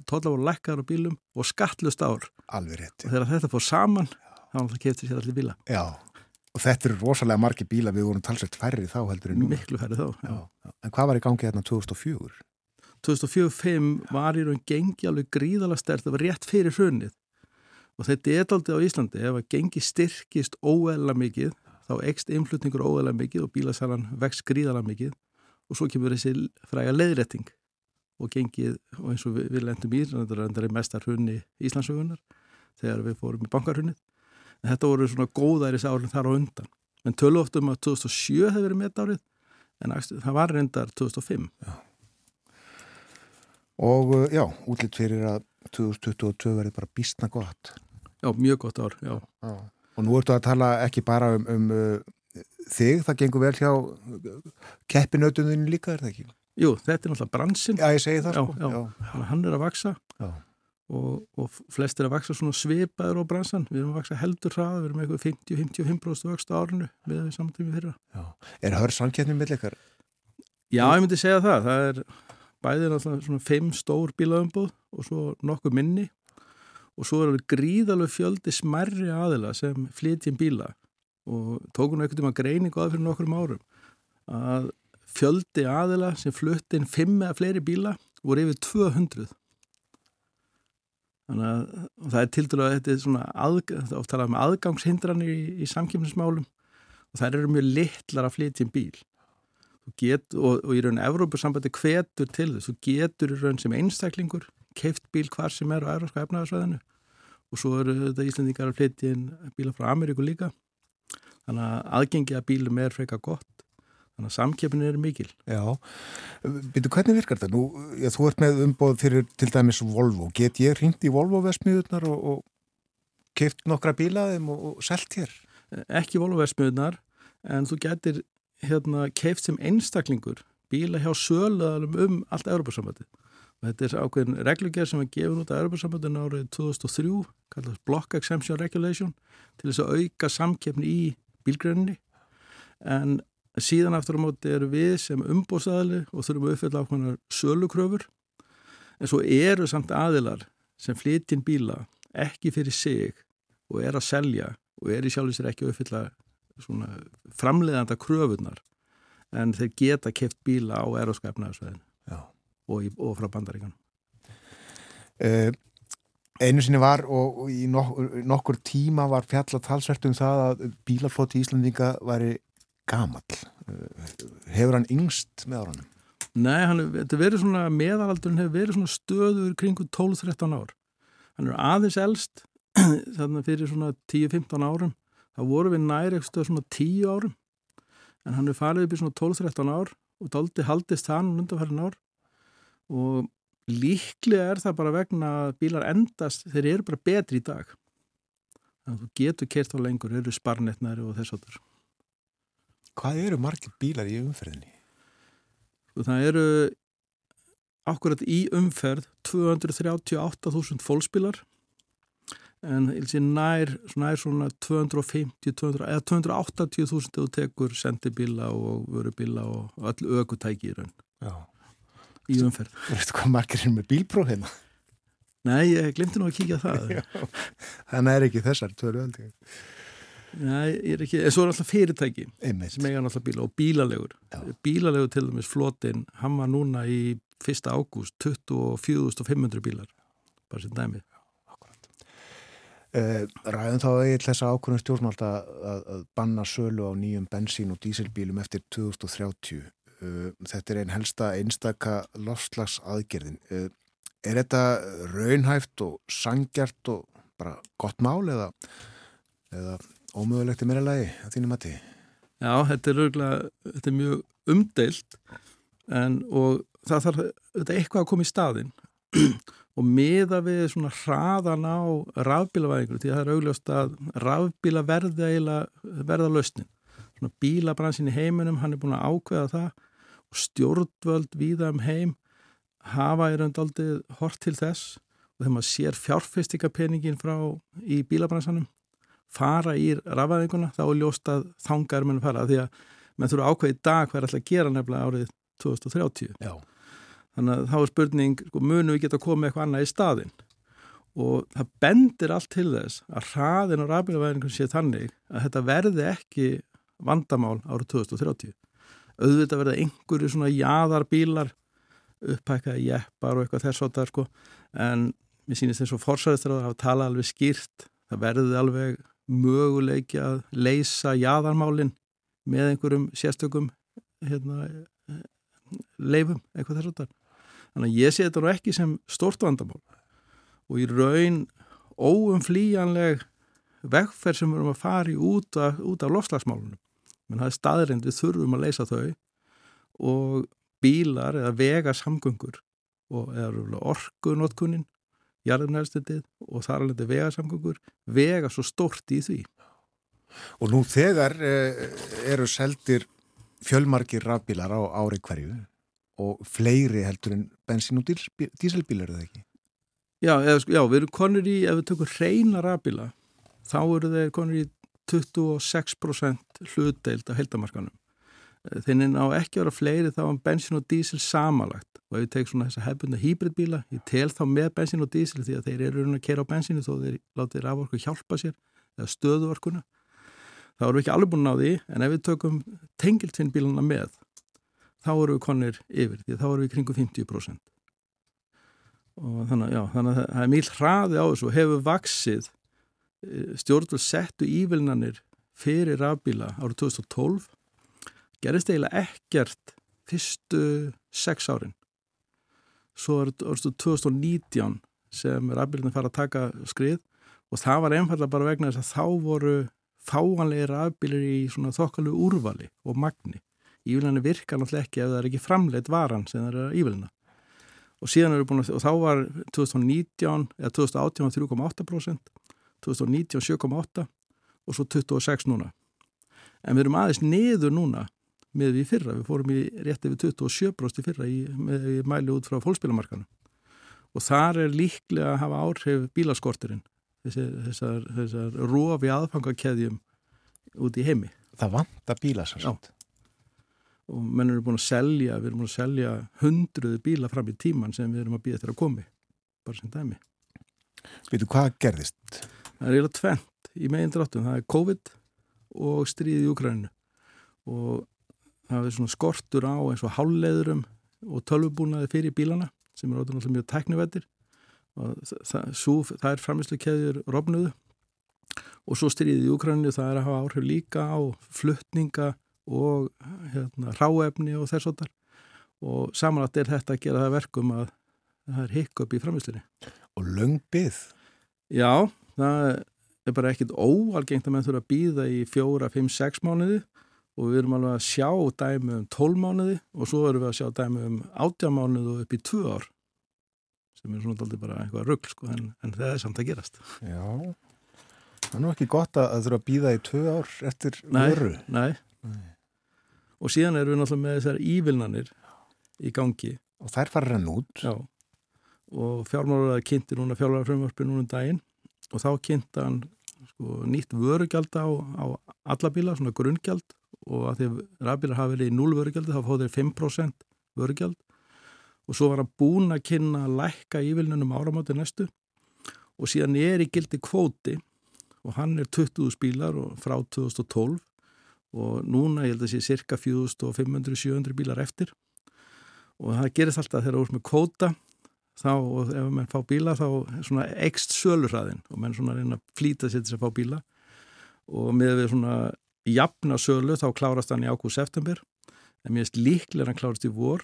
tóla voru lekkar á bílum og skattlust ár. Alveg rétt. Og þegar þetta fór saman, þá var það keftir sér allir bíla. Já, og þetta eru rosalega margi bíla, við vorum talsett færri þá heldur en nú. Miklu færri þá, já. já. En hvað var í gangi hérna 2004? 2004-05 var í raun gengi alveg gríðala stert, það var rétt fyrir hrunnið. Og þetta er aldrei á Íslandi, ef að gengi styrkist óeðla mikið, þá ekst influtningur óeðla mikið og bílasalan vext gríðala mikið og svo kemur þessi fræga leiðrætting og gengið, og eins og við, við lendum í þetta er mestar hunni Íslandsögunar þegar við fórum í bankarhunnið en þetta voru svona góðæris árið þar á undan en tölu oft um að 2007 hefði verið met árið en það var reyndar 2005 já. Og uh, já, útlitt fyrir að 2022 verið bara býstna gott Já, mjög gott ár, já, já. Og nú ertu að tala ekki bara um, um uh, þig, það gengur vel hjá keppinautuninu líka, er það ekki? Jú, þetta er náttúrulega bransin Já, ég segi það já, sko já. Já. Hann er að vaksa og, og flest er að vaksa svona svipaður á bransan við erum að vaksa heldur hraða, við erum eitthvað 50-55% vaksta árinu með samtími fyrra Er það sannkjæfnum með leikar? Já, ég myndi segja það það er bæðið náttúrulega svona 5 stór bílaðumbúð og svo nokkuð minni. Og svo er það gríðalög fjöldi smerri aðila sem flytjum bíla. Og tókum við einhvern veginn greiningu að fyrir nokkur árum að fjöldi aðila sem flutt inn fimm eða fleiri bíla voru yfir 200 þannig að það er til dælu að þetta er svona þá talaðum við aðgangshindranir í, í samkjöfnismálum og það eru mjög litlar að flytja um bíl get, og, og í raun Evrópussambandi hvetur til þess, þú getur í raun sem einstaklingur keift bíl hvar sem er á európska efnaðarsvæðinu og svo eru þetta Íslandingar að flytja inn bíla frá Ameríku líka. Þannig að aðgengi að bílum er freka gott. Þannig að samkeppinu er mikil. Já, byrju hvernig virkar þetta? Nú, já, þú ert með umboð fyrir til dæmis Volvo, get ég hringt í Volvo-vesmiðunar og, og keift nokkra bílaðum og, og selt hér? Ekki Volvo-vesmiðunar en þú getur hérna, keift sem einstaklingur bíla hjá söluðalum um allt Europasambandi og þetta er ákveðin reglugjör sem er gefin út af Europasambandinu árið 2003 kallast Block Exemption Regulation til þess að auka samkeppni í bílgrunni en síðan aftur á móti eru við sem umbóðsæðli og þurfum að uppfylla ákveðnar sölukröfur. En svo eru samt aðilar sem flytjinn bíla ekki fyrir sig og er að selja og er í sjálfur sér ekki að uppfylla framleiðanda kröfunar en þeir geta keft bíla á eroskapnaðarsveðinu og, og frá bandaríkan uh, Einu sinni var og, í nok nokkur tíma var fjallat talsvert um það að bílaflóti í Íslandinga væri gamall. Uh, hefur hann yngst með áranum? Nei, hann, þetta verið svona meðalaldurinn hefur verið svona stöður kringu 12-13 ár. Hann er aðeins elst (clears throat) fyrir svona 10-15 árum þá voru við næri eitthvað svona 10 árum. En hann er farið upp í svona 12-13 ár og daldi haldist hann undanfærin ár. Og líklega er það bara vegna að bílar endast, þeir eru bara betri í dag. Þannig að þú getur kert á lengur, eru sparnetnari og þess aftur Hvað eru margir bílar í umferðinni? og sko, það eru akkurat í umferð 238.000 fólksbílar en nær, nær svona 250 200, eða 280.000 þú tekur sendibíla og vörubíla og öll ökutæki í raun í umferð Þú veist hvað margir er með bílpróf hérna? Nei, ég glemti nú að kíkja það (laughs) Þannig er ekki þessar tvöru aldrei Nei, ég er ekki, en svo er alltaf fyrirtæki Einmitt. sem eiga alltaf bíla og bílalegur Já. bílalegur til dæmis flotin hann var núna í 1. ágúst 24.500 bílar bara sem dæmi Uh, ræðum þá eiginlega þessa ákvörðum stjórnmált að, að banna sölu á nýjum bensín og dísilbílum eftir 2030. Uh, þetta er einn helsta einstaka lofslags aðgerðin. Uh, er þetta raunhæft og sangjart og bara gott mál eða, eða ómögulegt í meira lagi að þínu mati? Já, þetta er, örgulega, þetta er mjög umdeilt en, og það þarf eitthvað að koma í staðin og miða við svona hraðan á rafbílavæðingur því að það er augljóst að rafbíla verða eiginlega verða lausnin. Svona bílabransin í heiminum, hann er búin að ákveða það og stjórnvöld víða um heim hafa í raund aldrei hort til þess og þegar maður sér fjárfestingapeningin frá í bílabransanum fara í rafæðinguna þá er ljóst að þangar menn fara því að menn þurfa ákveði dag hvað er alltaf gera nefnilega árið 2030. Já. Þannig að þá er spurning, sko, munu við geta komið eitthvað annað í staðin og það bendir allt til þess að hraðin og rafbílavæðingum sé þannig að þetta verði ekki vandamál árið 2030. Auðvitað verði einhverju svona jáðarbílar upphækkaði jeppar og eitthvað þess að það sko. En mér sýnist eins og forsæðistur að hafa talað alveg skýrt það verði alveg möguleiki að leysa jáðarmálin með einhverjum sérstökum hérna, leifum, eitthvað þess að það þannig að ég sé þetta nú ekki sem stort vandamál. Og í raun óumflýjanleg vegferð sem við erum að fara í út út af lofslagsmálunum menn það er staðrind við þurfum að leysa þau. Og bílar eða vegasamgöngur og eða orkunotkunin jarðunælstendið og þar alveg vegasamgöngur vega svo stort í því. Og nú þegar eh, eru seldir fjölmarkir rafbílar á ári hverju og fleiri heldur en bensín og díselbílar er það ekki? Já, eða, já, við erum konur í, ef við tökum reyna rafbíla, þá eru þeir konur í 26% hlutdeild á heldamarkanum. Þeir ná ekki að vera fleiri þá en bensín og dísil samalagt og ef við tekum svona þessa hefbundna hýbridbíla, ég tel þá með bensín og dísil því að þeir eru að kera á bensínu þó þeir látið raforku hjálpa sér eða stöðuorkuna erum við ekki alveg búin á því en ef við tökum tengiltvinnbíluna með þá erum við konir yfir því þá erum við kringu 50% og þannig, já, þannig að það er mjög hraði á þessu og hefur vaksið stjórnvöld settu ívilnanir fyrir rafbíla árið 2012 gerist eiginlega ekkert fyrstu sex árin. Svo er þetta 2019 sem rafbílunum fara að taka skrið og það var einfallega bara vegna þess að þá voru fáanlega rafbílir í svona þokkalegu úrvali og magni. Ívillinni virkar náttúrulega ekki ef það er ekki framleitt varan sem það er að ívilina. Og síðan eru búin að, og þá var 2019, eða 2018 3,8%, 2019 7,8% og svo 26 núna. En við erum aðeins niður núna með við fyrra, við fórum í rétti við 27% í fyrra í, með, í mæli út frá fólkspilamarkanu. Og þar er líklega að hafa áhrif bílaskorturinn þessar, þessar rofi aðfangakeðjum út í heimi. Það vantar bíla svo svolít. Og menn eru búin að selja, við erum búin að selja hundruðu bíla fram í tíman sem við erum að býja til að komi, bara sem dæmi. Veitu, hvað gerðist? Það er eiginlega tvent í megin dráttum, það er COVID og stríði í Ukraínu og það er svona skortur á eins og háluleðurum og tölvubúnaði fyrir bílana sem er ótrúlega mjög teknivettir og það, það, það er framislu keðjur rofnuðu. Og svo stríðið í Ukraínu það er að hafa áhrif líka á fluttninga og hérna, ráefni og þess otar og samanlætt er þetta að gera það verkum að það er hikk upp í framislinni. Og löngbyð? Já, það er bara ekkit óalgengt að mann þurfa að býða í fjóra, fimm, sex mánuði og við erum alveg að sjá dæmi um tól mánuði og svo erum við að sjá dæmi um átjá mánuði og upp í tvö ár sem er svona aldrei bara eitthvað rugg sko, en, en það er samt að gerast. Já, það er nú ekki gott að þurfa að býða í tvö ár eftir nei, vöru. Nei, nei. Og síðan erum við náttúrulega með þessar ívilnanir í gangi. Og þær fara hann út. Já, og fjármálaræði kynnti núna fjármálarfrömmvarpi núna um daginn. Og þá kynnta hann sko, nýtt vörugjald á, á alla bíla, svona grunngjald og að því rafbílar hafa verið í 0 vörugjaldi þá fóð þeir 5% vörugjald. Og svo var hann búin að kynna að lækka ívilnunum áramáti næstu. Og síðan er í gildi kvóti. Og hann er 20.000 bílar frá 2012 og núna ég held að sé cirka 4.500-700 bílar eftir. Og það gerist alltaf þegar úr með kvóta þá og ef mann fá bíla þá svona ekst sölurraðin og mann svona reyna að flýta sér til að fá bíla. Og með við svona jafna sölu þá klárast hann í ágúst-september en mér finnst líklega hann klárast í vor.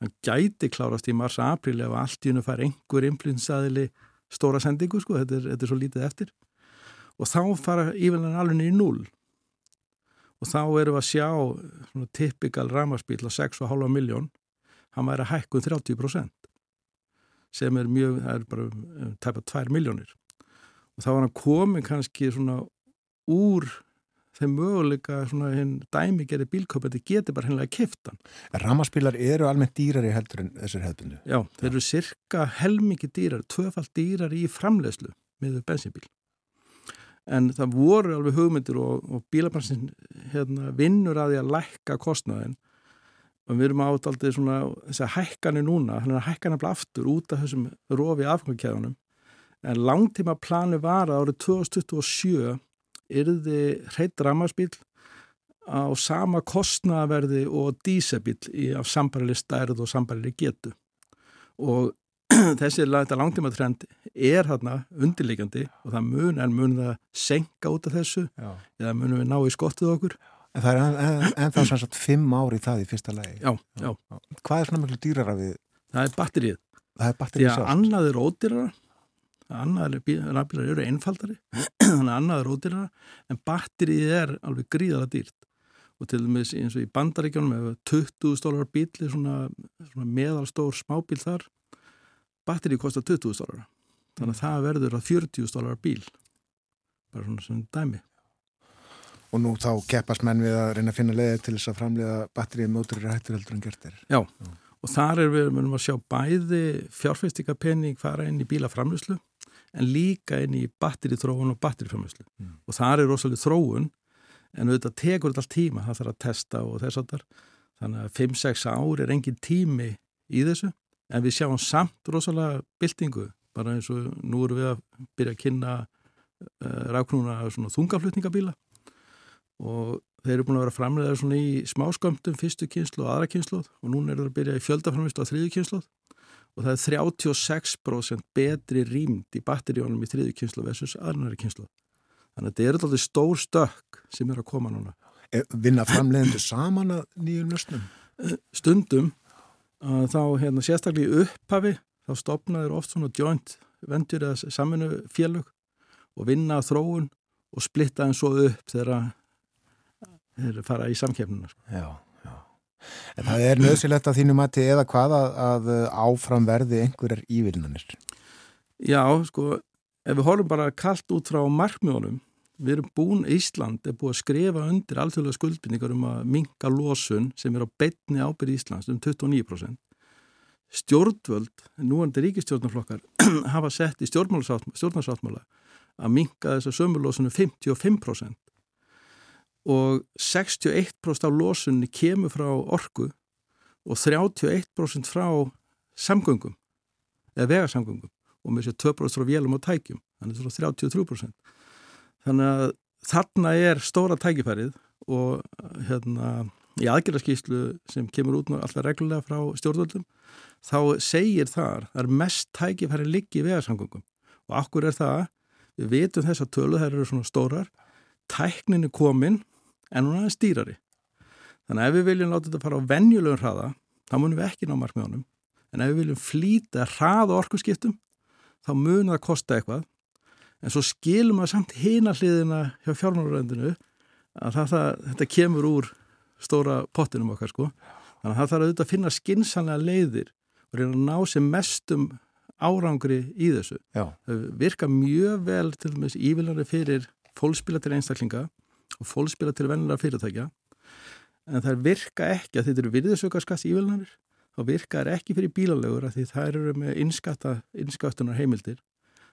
Hann gæti klárast í mars-april ef allt í hennu fær einhver influensaðili stóra sendingu sko, þetta er, þetta er svo lítið eftir. Og þá fara íveldan alveg í null og þá erum við að sjá svona typikal ramarspíl á 6,5 miljón hann væri að hækkun 30% sem er mjög, það er bara tæpa 2 miljónir og þá var hann komin kannski svona úr þeim möguleika svona hinn dæmi gerir bílköpandi geti bara hennilega kiftan. Ramaspílar eru almennt dýrari heldur en þessar hefðbundu? Já, þeir eru cirka helmikið dýrari, tvöfald dýrari í framlegslu með bensinbíl. En það voru alveg hugmyndir og, og bílabansin hérna, vinnur að því að lækka kostnaðin og við erum átt aldrei svona þess að hækkanir núna, hann er að hækkanir bara aftur út af þessum rofi afgangkjæðunum en langtíma plani var að árið 2027 yrði hreitt rammarspíl á sama kostnaverði og dísabíl á sambarili stærð og sambarili getu. Og (clears throat) þessi langtíma trend er hérna undirleikandi og það mun en mun það senka út af þessu Já. eða munum við ná í skottið okkur En það er en, en, er sannsagt fimm ári í það í fyrsta lagi Já, já. Hvað er svona mjög dýrara við? Það er batterið Það er batterið sjálf Já, annað er ódýrara annaðar rafbílar eru einfaldari (clears throat) þannig að annaðar ódýrara en batterið er alveg gríðara dýrt og til dæmis eins og í bandaríkjónum ef 20 dólar bíli svona, svona meðalstór smábíl þar batterið kostar 20 dólar þannig að það verður að 40 dólar bíl. Bara svona svona dæmi. Og nú þá keppast menn við að reyna að finna leiði til þess að framleiða batterið mótur í hættur heldur en gertir Já, Já. og þar er við að sjá bæði fjárfæstingapenning fara inn í bílaframlöslu en líka inn í batterithróun og batteriframlöslu mm. og þar er rosalega þróun en auðvitað tekur þetta allt tíma, það þarf að testa og þess að þar þannig að 5-6 ár er engin tími í þessu en við sjáum samt rosalega byltingu bara eins og nú erum við að byrja að kynna uh, ráknúna svona þungaflutningabíla. Og þeir eru búin að vera framlegaður svona í smáskömmtum fyrstu kynslu og aðra kynslu og núna eru það að byrja í fjöldaframlist og þriðu kynslu og það er 36% betri rýmd í batteríunum í þriðu kynslu versus aðrunari kynslu þannig að þetta er alltaf stór stökk sem er að koma núna. Vinna framlegendur saman að nýjum nöstnum? Stundum að þá hérna, sérstaklega í upphafi þá stopnaður oft svona joint vendur eða saminu félög og vinna þróun og splitta einn svo upp þegar þeir fara í samkefnuna. Sko. Já, já. En það er nöðsilegt að þínu mati eða hvað að, að áfram verði einhverjar ívilnanir? Já, sko, ef við horfum bara kallt út frá markmjónum, við erum búin, Ísland er búin að skrifa undir alþjóðlega skuldbynningar um að minka losun sem er á betni ábyrð Íslands um 29%. Stjórnvöld, núandi ríkistjórnarflokkar, (clears throat) hafa sett í stjórnarsáttmála að minka þess að sömurlósunum 55% og 61% af losunni kemur frá orku og 31% frá samgöngum eða vegarsamgöngum og með þessi 2% frá vélum og tækjum þannig að það er 33% þannig að þarna er stóra tækifærið og hérna í aðgjörðarskíslu sem kemur út alltaf reglulega frá stjórnvöldum þá segir þar að mest tækifæri liggi í vegarsamgöngum og akkur er það, við vitum þess að tölu þær eru svona stórar, tæknin er komin en hún er stýrari þannig að ef við viljum láta þetta fara á venjulegum hraða, þá munum við ekki ná markmiðunum. En ef við viljum flýta hraða orkuskiptum, þá munum það kosta eitthvað en svo skilum við samt hina hliðina hjá fjármáluröndinu að það, það, þetta kemur úr stóra pottinum okkar sko. Þannig að það þarf auðvitað að finna skinsanlega leiðir og reyna að ná sem mestum árangri í þessu. Já. það virka mjög vel til og með ívillanri fyrir fólkspila til einstaklinga og fólkspila til vennilega fyrirtækja. En það virka ekki að þetta eru virðisaukarskast ívillanir þá virka það ekki fyrir bílalögur því það eru með innskattunar heimildir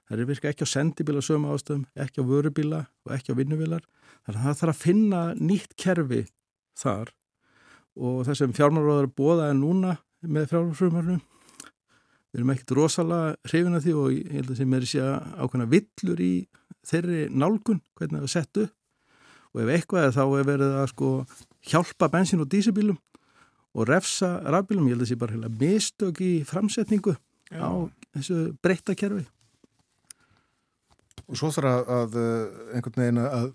það eru virka ekki á sendibíla sögum ástöðum, ekki á vörubíla og ekki á vinnuvílar þannig að það þarf að finna nýtt kerfi þar. Og það sem fjármálaróðar bóðaði núna með fjármálaróðarnu við erum ekkert rosalega hrifin að því og ég held að sem er sér ákveðna villur í þeirri nálgun hvernig það er sett upp. Og ef eitthvað er þá er verið að sko hjálpa bensin og dísibílum og refsa rafbílum, ég held að það sé bara mistök í framsetningu Já. á þessu breytta kerfi Og svo þarf að, að einhvern veginn að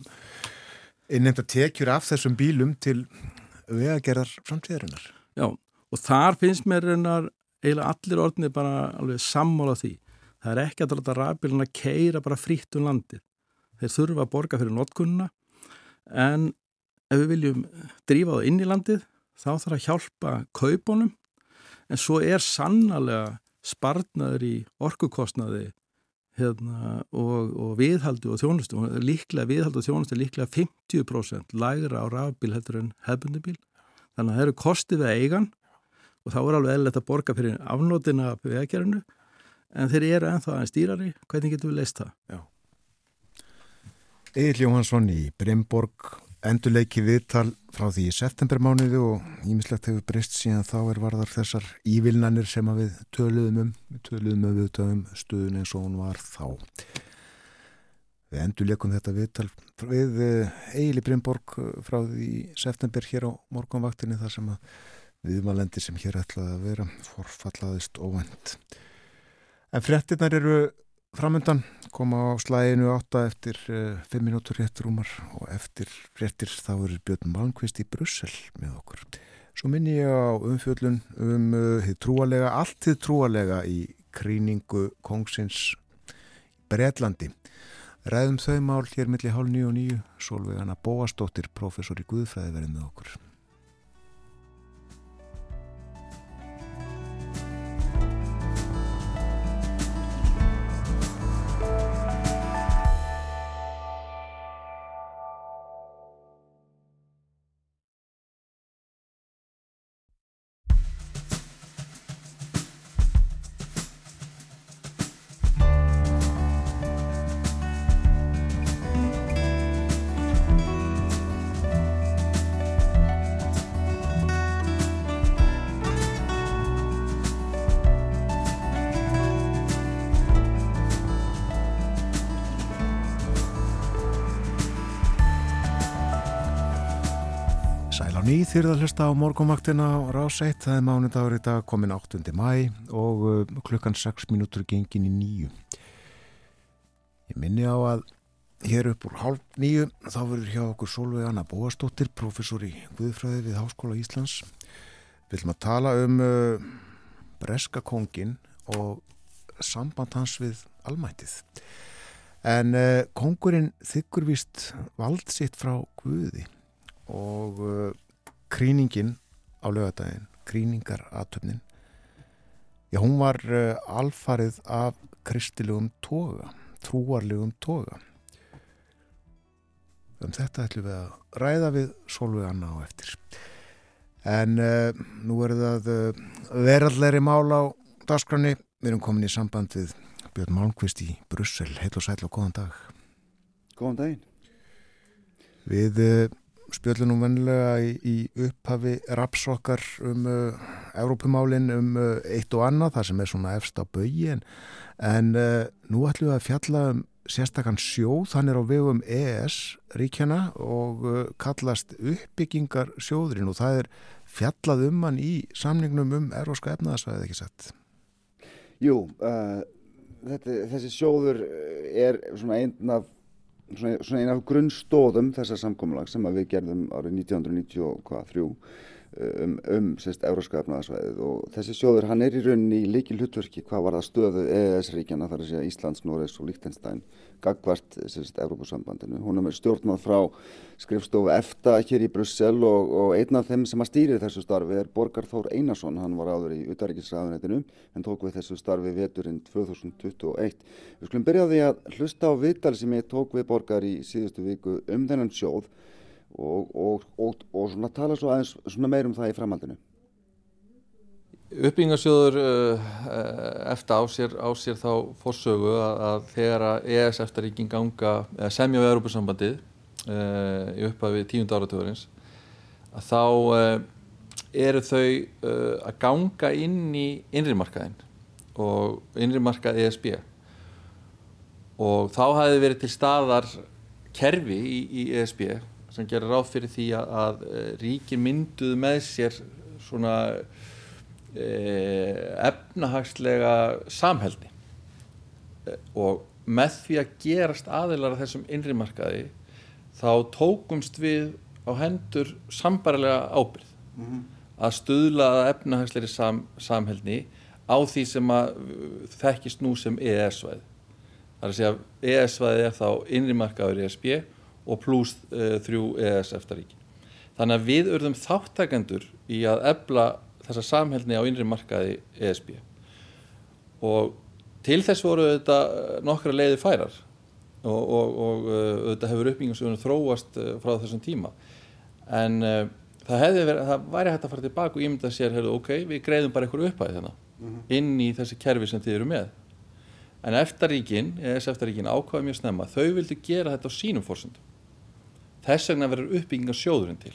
innenda tekjur af þessum bílum til vegagerðar framtíðarinnar. Já, og þar finnst mér reynar eiginlega allir orðinni bara alveg sammála því. Það er ekki að láta rafbíluna keira bara frítt um landið. Þeir þurfa að borga fyrir notkunna en ef við viljum drífa það inn í landið þá þarf að hjálpa kaupunum en svo er sannlega spartnaður í orkukostnaði hérna, og, og viðhaldu og þjónustu, líklega viðhaldu og þjónustu er líklega 50% lægra á rafbíl heldur en hefbundubíl þannig að það eru kostið við eigan og þá er alveg eðlert að borga fyrir afnótina af vegagerinu en þeir eru ennþá aðeins dýrari, hvernig getur við leist það? Egil Jóhansson í Bremborg endurleiki viðtal frá því í septembermániðu og ímislegt hefur breyst síðan þá er varðar þessar ívilnanir sem við töluðum um, við töluðum um viðtöðum stuðun eins og hún var þá. Við endurleikum þetta viðtal við Egil í Brynborg frá því í september hér á morgunvaktinni þar sem að viðmalendi sem hér ætlaði að vera forfallaðist óvend. En frettinnar eru framöndan koma á slæginu átta eftir uh, fimm minútur réttur úmar og eftir réttir þá er Björn Malmqvist í Brussel með okkur. Svo minni ég á umfjöldun um uh, þið trúalega, allt þið trúalega í kríningu kongsins Breitlandi. Ræðum þau mál hér millir hálf nýju og nýju, Solveigana Bóastóttir, professor í Guðfræði verið með okkur. Þýrð að hlusta á morgumvaktina á rás 1, það er mánudagur í dag komin 8. mæ og uh, klukkan 6 minútur gengin í nýju. Ég minni á að hér upp úr hálf nýju þá verður hjá okkur Solveig Anna Bóastóttir, professor í Guðfræði við Háskóla Íslands. Við viljum að tala um uh, Breska kongin og samband hans við almættið. En uh, kongurinn þykkur vist vald sitt frá Guði og uh, kríningin á lögadaginn, kríningaratöfnin já, hún var uh, alfarið af kristilegum toga, trúarlegum toga. Um þetta ætlum við að ræða við Solveig Anna á eftir. En uh, nú er það uh, veralleri mál á dagskránni, við erum komin í samband við Björn Malmqvist í Brussel. Heil og sæl og góðan dag. Góðan daginn. Við spjöllunum vennilega í, í upphafi rapsokkar um uh, Evrópumálin um uh, eitt og annað, það sem er svona efst á bögin, en uh, nú ætlum við að fjalla um sérstakann sjóð, hann er á vegum EES ríkjana og uh, kallast uppbyggingar sjóðurinn og það er fjallað um hann í samningnum um eróska efnaðasvæðið ekki sett. Jú, uh, þetta, þessi sjóður er svona einn af svona, eina af grunnstóðum þessar samkómulag sem við gerðum árið 1993 um, um sérst euróska efnaðarsvæðið og þessi sjóður hann er í rauninni í líki hlutverki hvað var það stöðu EES-ríkjana þar að segja Íslands, Norregs og Líktenstein gagvart sérst Európa-sambandinu. Hún er með stjórnmað frá skrifstofu EFTA hér í Brussel og, og einn af þeim sem að stýri þessu starfi er Borgar Þór Einarsson, hann var áður í utaríkisraðunetinu en tók við þessu starfi veturinn 2021. Við skulum byrja á því að hlusta á viðtal sem ég tók við Borgar í síðustu viku um þennan sjóð og, og, og, og svona tala svo aðeins svona meir um það í framhaldinu. Uppbyggingarsjóður uh, eftir á sér, á sér þá fórsögu að, að þegar að ES eftir ríkin ganga, semja við Europasambandið uh, í upphafi tíund áratöðurins að þá uh, eru þau að ganga inn í innrimarkaðin og innrimarkað ESB og þá hafi verið til staðar kerfi í, í ESB sem gerir ráð fyrir því að, að ríkin mynduð með sér svona Eh, efnahagslega samhælni eh, og með því að gerast aðeinar af þessum innrimarkaði þá tókumst við á hendur sambarilega ábyrð mm -hmm. að stuðla efnahagsleiri sam, samhælni á því sem að þekkist nú sem EES-svæði það er að segja EES-svæði er þá innrimarkaður ESB og pluss uh, þrjú EES eftaríki. Þannig að við urðum þáttakendur í að ebla þessa samhælni á innri markaði ESB og til þess voru þetta nokkra leiði færar og, og, og þetta hefur uppbyggjumsögunum þróast eh, frá þessum tíma. En uh, það, verið, það væri hægt að fara tilbaka og ímynda sér, heyrðu, ok, við greiðum bara einhverju upphæði þennan mm -hmm. inn í þessi kerfi sem þið eru með. En eftirríkin, ES eftirríkin ákvaði mjög snemma, þau vildi gera þetta á sínum fórsöndum þess vegna verður uppbyggingarsjóðurinn til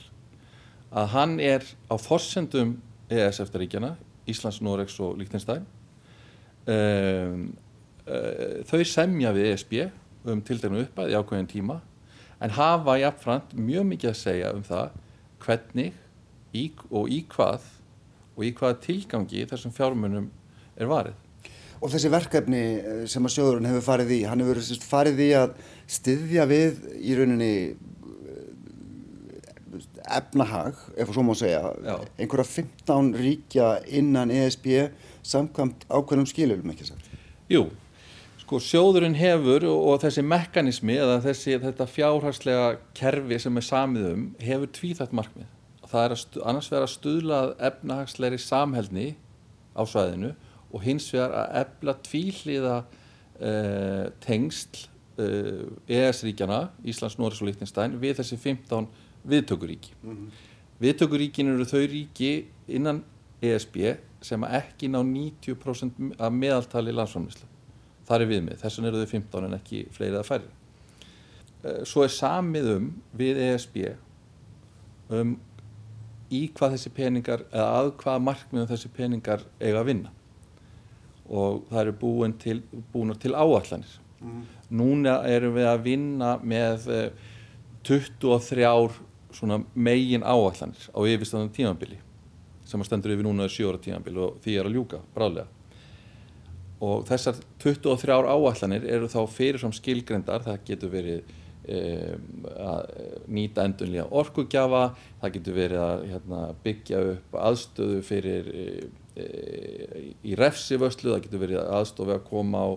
að hann er á fórsöndum EES eftir ríkjana, Íslands, Noregs og Líktinstæn um, uh, þau semja við ESB um tildegnu uppæð í ákveðin tíma en hafa jáfnframt mjög mikið að segja um það hvernig í, og í hvað og í hvaða tilgangi þessum fjármunum er varið. Og þessi verkefni eh, sem að sjóðurinn hefur farið í, hann hefur farið í að styðja við í rauninni efnahag, ef svo má segja Já. einhverja 15 ríkja innan ESB samkvæmt ákveðnum skilurum ekki sagt? Jú, sko sjóðurinn hefur og þessi mekanismi eða þessi þetta fjárhagslega kerfi sem er samið um hefur tvíþætt markmið. Það er að annars vera að stuðlað efnahagsleiri samhælni á svæðinu og hins vegar að efla tvíhliða uh, tengsl uh, ES-ríkjana, Íslands, Norris og Líktinstæn við þessi 15 viðtökuríki. Mm -hmm. Viðtökuríkin eru þau ríki innan ESB sem ekki ná 90% af meðaltali landsframlýslu. Það er viðmið, þess vegna eru þau 15 en ekki fleiri að færri. Eh, svo er samið um við ESB um í hvað þessi peningar, eða að hvað markmiðum þessi peningar eiga að vinna. Og það eru búin til, til áallanir. Mm. Núna erum við að vinna með 23 eh, svona megin áallanir á yfirstæðan tímanbili sem að stendur yfir núna sjóra tímanbili og því er að ljúka bráðlega. Og þessar 23 áallanir eru þá fyrirfram skilgrendar, það getur verið e, að nýta endunlega orkugjafa það getur verið að hérna, byggja upp aðstöðu fyrir e, e, í refsivöslu, það getur verið aðstofi að koma á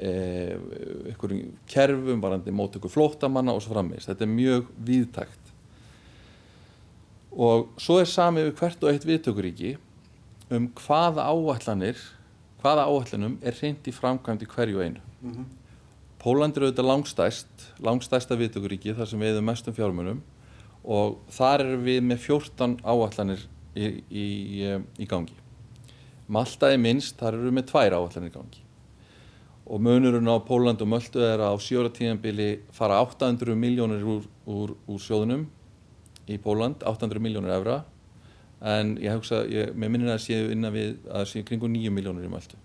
einhverjum kerfum, varandi mótöku flótamanna og svo frammeins. Þetta er mjög víðtækt og svo er samið við hvert og eitt viðtökuríki um hvaða áallanir hvaða áallanum er hreint í framkvæmd í hverju einu. Mm -hmm. Póland er auðvitað langstæst langstæsta viðtökuríki þar sem við erum mestum fjármunum. Og þar erum við með 14 áallanir í, í, í gangi. Malta er minnst, þar eru við með tvær áallanir í gangi. Og munurinn á Póland og Möldu er að á sjóra tíðanbili fara 800 miljónir úr, úr, úr sjóðunum í Póland, 800 miljónur evra. En ég hugsa, ég, mér minnir að séu innan við að séu kringum 9 miljónur í Maltu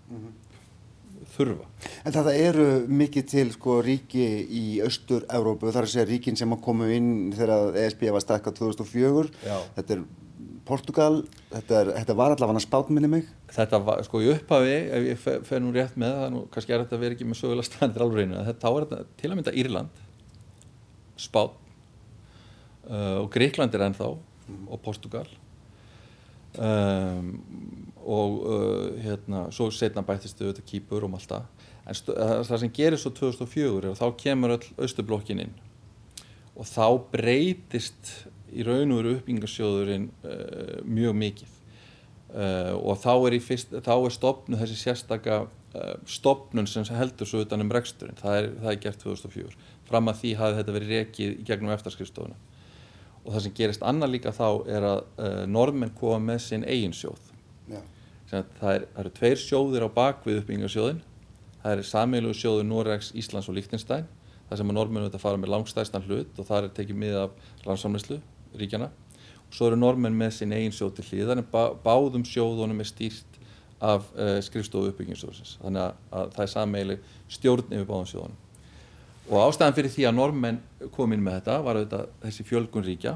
þurfa. En þetta eru mikið til sko ríki í austur-Európu, þar að segja ríkin sem komu inn þegar ESB var stakka 2004, Já. þetta er Portugal, þetta, er, þetta var allavega spátminni mig. þetta var, sko í upphafi ef ég fer, fer nú rétt með það, nú kannski er þetta vera ekki með sögulega standir alveg reynu, þetta er þetta til að mynda Írland Spán uh, og Gríkland er ennþá og Portugal. Um, og uh, hérna, svo setna bættist þau þetta Kýpur og Malta en stu, það sem gerir svo 2004 er að þá kemur öll austurblokkin inn. Og þá breytist í raun og veru uppbyggingarsjóðurinn uh, mjög mikið. Og þá er, fyrst, þá er stopnu þessi sérstaka stopnun sem heldur svo utan um reksturinn, það er, það er gert 2004 fram að því hafi þetta verið rekið í gegnum eftarskrifstofuna og það sem gerist annað líka þá er að uh, normenn koma með sinn eigin sjóð. Að það, er, það eru tveir sjóðir á bakvið uppbyggingarsjóðin það er sameilu sjóður Noregs, Íslands og Líktinstein það sem að normenn þetta fara með langstæstan hlut og það er tekið mið af landsamlæslu ríkjana og svo eru normenn með sinn eigin sjóð til hlýðan en bá, báðum sjóðunum er stýrt af uh, skrifstofu uppbyggingarsjóðsins. Þannig að, að það er sameilu stjórn yfir báðum sjóðunum og ástæðan fyrir því að normenn kom inn með þetta var auðvitað þessi fjölgun ríkja.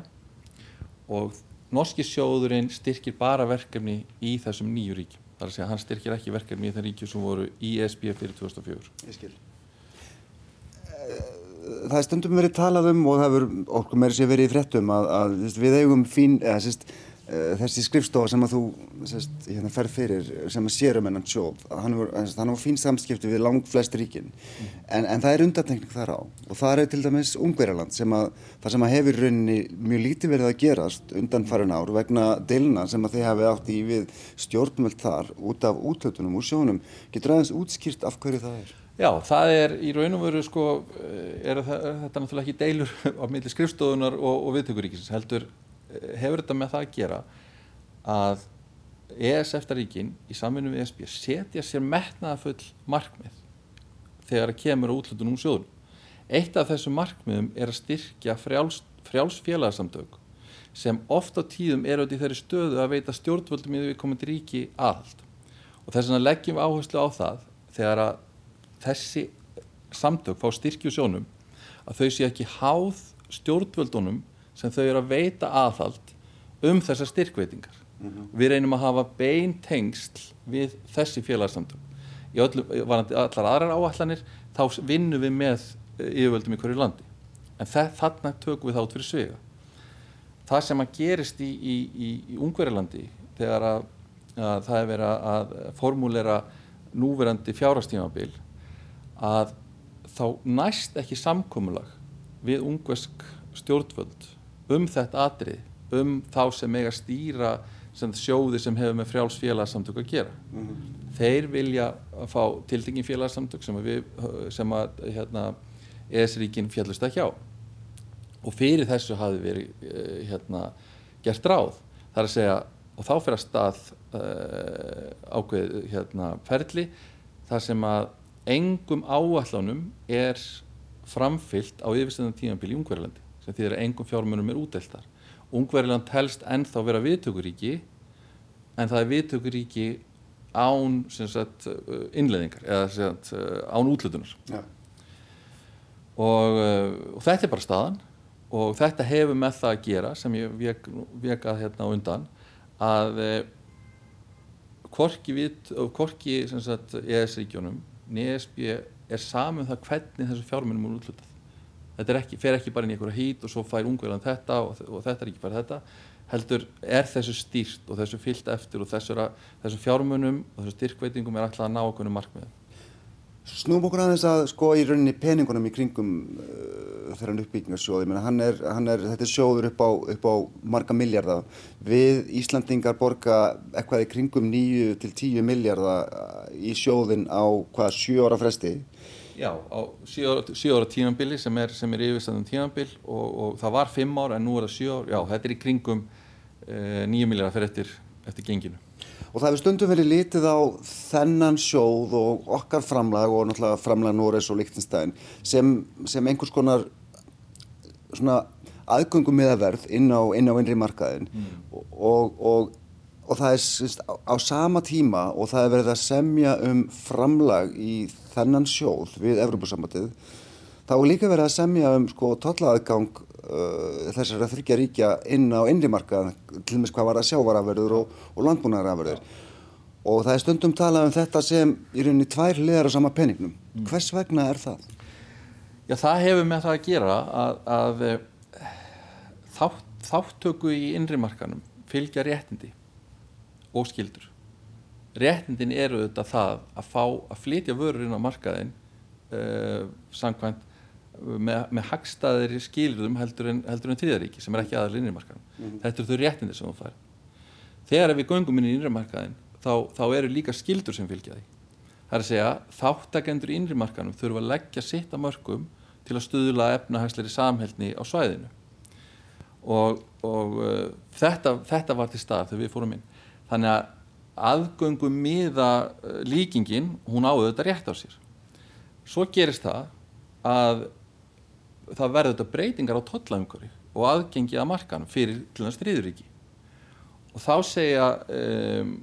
Og norski sjóðurinn styrkir bara verkefni í þessum nýju ríkjum. Þar að segja að hann styrkir ekki verkefni í þeim ríkjum sem voru í ESB fyrir 2004 Ég skil. Það er stundum verið talað um og það hefur okkur meiri sér verið í fréttum að, að við eigum fín, eða sérst, þessi skrifstofa sem að þú sérst, hérna, fer fyrir sem að sér um hennan sjóð að hann hefur fín samskipti við langt flest ríkin. En, en það er undantekning þar á. Og það er til dæmis Ungverjaland sem að það sem að hefur rauninni mjög lítið verið að gerast undan farin ár vegna deilina sem að þið hafi átt í við stjórnvöld þar út af útötunum úr sjónum. Getur aðeins útskýrt af hverju það er? Já, það er í raun og veru sko, er, það, er þetta náttúrulega ekki deilur (laughs) á milli skrifstofunar og, og viðtökuríkisins heldur hefur þetta með það að gera að ESF-ríkin í samfunum við ESB setja sér metnaðafull markmið þegar það kemur útlutunum um sjóðun. Eitt af þessum markmiðum er að styrkja frjáls, frjáls félagsamtök sem oft á tíðum er átt í þeirri stöðu að veita stjórnvöldum í því komandi ríki aðhald. Og þess vegna leggjum við áherslu á það þegar að þessi samtök fá styrkju sjónum að þau sé ekki háð stjórnvöldunum sem þau eru að veita aðhald um þessar styrkveitingar. Mm -hmm. Við reynum að hafa bein tengsl við þessi félagsamtök. Í allar aðrar áallanir þá vinnum við með yfirvöldum í hverju landi. En þarna tökum við þá út fyrir svega. Það sem að gerist í, í, í, í Ungverilandi þegar að, að það er verið að formúlera núverandi fjárastímabil að þá næst ekki samkomulag við ungversk stjórnvöld um þetta atrið, um þá sem eiga stýra sem sjóði sem hefur með frjáls félagsamtök að gera. Mm -hmm. Þeir vilja fá tildingin félagsamtök sem, við, sem að hérna, ES-ríkin fjallust ekki á. Og fyrir þessu hafi verið hérna, gert ráð. Það er að segja, og þá fyrir að stað uh, ákveð hérna, ferli, þar sem að engum áallánum er framfyllt á yfirstöðum tímanbíl í Ungverðalandi sem því að engum fjármunum er útdeltar. Ungverðaland helst ennþá vera viðtökuríki en það er viðtökuríki án sagt, innleðingar eða sagt, án útlutunar. Ja. Og, og þetta er bara staðan og þetta hefur með það að gera sem ég vekað hérna undan að hvorki, við, hvorki ES-ríkjónum NSB er saman um það hvernig þessu fjármunum er útlutað. Þetta ekki, fer ekki bara inn í einhverja hít og svo fær ungverðan þetta og, og þetta er ekki bara þetta. Heldur er þessu stýrt og þessu fyllt eftir og þessu, þessu fjármunum og þessu styrkveitingum er alltaf að ná okkur markmiðum. Snúm okkur aðeins að sko í rauninni peningunum í kringum uh, þeirra uppbyggingarsjóði. Hann er, hann er, þetta er sjóður upp á, upp á marga miljardar. Við Íslandingar borga eitthvað í kringum 9 til 10 miljardar í sjóðin á hvað 7 ára fresti. Já, á 7 ára, ára tímanbili sem er, er yfirstæðum tímanbil og, og það var 5 ára en nú er það 7 ára. Já, þetta er í kringum uh, 9 miljardar fyrir eftir, eftir genginu. Og það hefur stundum verið lítið á þennan sjóð og okkar framlag og náttúrulega framlag Norris og Lichtenstein sem, sem einhvers konar aðgöngum miðaverð inn á, inn á innri markaðin mm. og, og, og það er syns, á, á sama tíma og það er verið að semja um framlag í þennan sjóð við Evropasambatið þá er líka verið að semja um sko tollaðgang uh, þessar að þryggja ríkja inn á innri markaðin til og með hvað var að sjávarafverður og, og landbúnaðarafverður og það er stundum talað um þetta sem í rauninni tvær liðar á sama penningnum. Mm. Hvers vegna er það? Já, það hefur með það að gera að, að eh, þátt, þáttöku í innrimarkanum fylgja réttindi og skildur. Réttindin eru þetta það að fá að flytja vörur inn á markaðin uh, samkvæmt með, með hagstaðir skilurðum heldur en, en þriðaríki sem er ekki aðal innrimarkanum. Mm -hmm. Þetta eru þau réttindi sem þú fær. Þegar við göngum inn í innrimarkaðin þá, þá eru líka skildur sem fylgja því. Það er að segja þáttakendur í innrimarkanum þurfa að leggja sitt að mörgum til að stuðla efnahagsleiri samhælni á svæðinu og, og uh, þetta, þetta var til stað þegar við fórum inn þannig að aðgöngum miða uh, líkingin hún áður þetta rétt á sér. Svo gerist það að það verður þetta breytingar á tollaumkori og aðgengi að markanum fyrir til þess þriðuríki og þá segja um,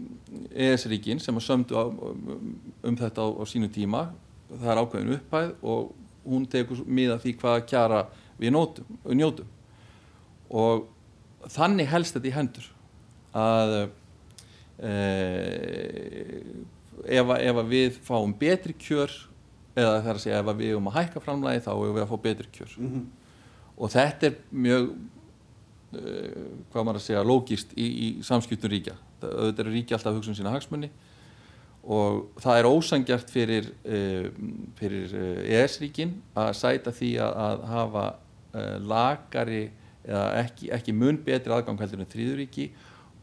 ES-ríkin sem að sömdu á, um, um þetta á, á sínu tíma það er ákveðin upphæð og hún tekur miða því hvaða kjara við njótum. Og þannig helst þetta í hendur að ef, ef við fáum betri kjör eða það er að segja ef við erum að hækka framlægi þá erum við að fá betri kjör. Mm -hmm. og þetta er mjög e, hvað maður að segja lógist í, í samskiptum ríkja. Auðvitað eru ríkja alltaf að hugsa um sína hagsmunni og það er ósangjart fyrir, uh, fyrir ES-ríkin eh, e að sæta því að, að hafa lagari eða ekki, ekki mun betri aðgang heldur en þrýðuríki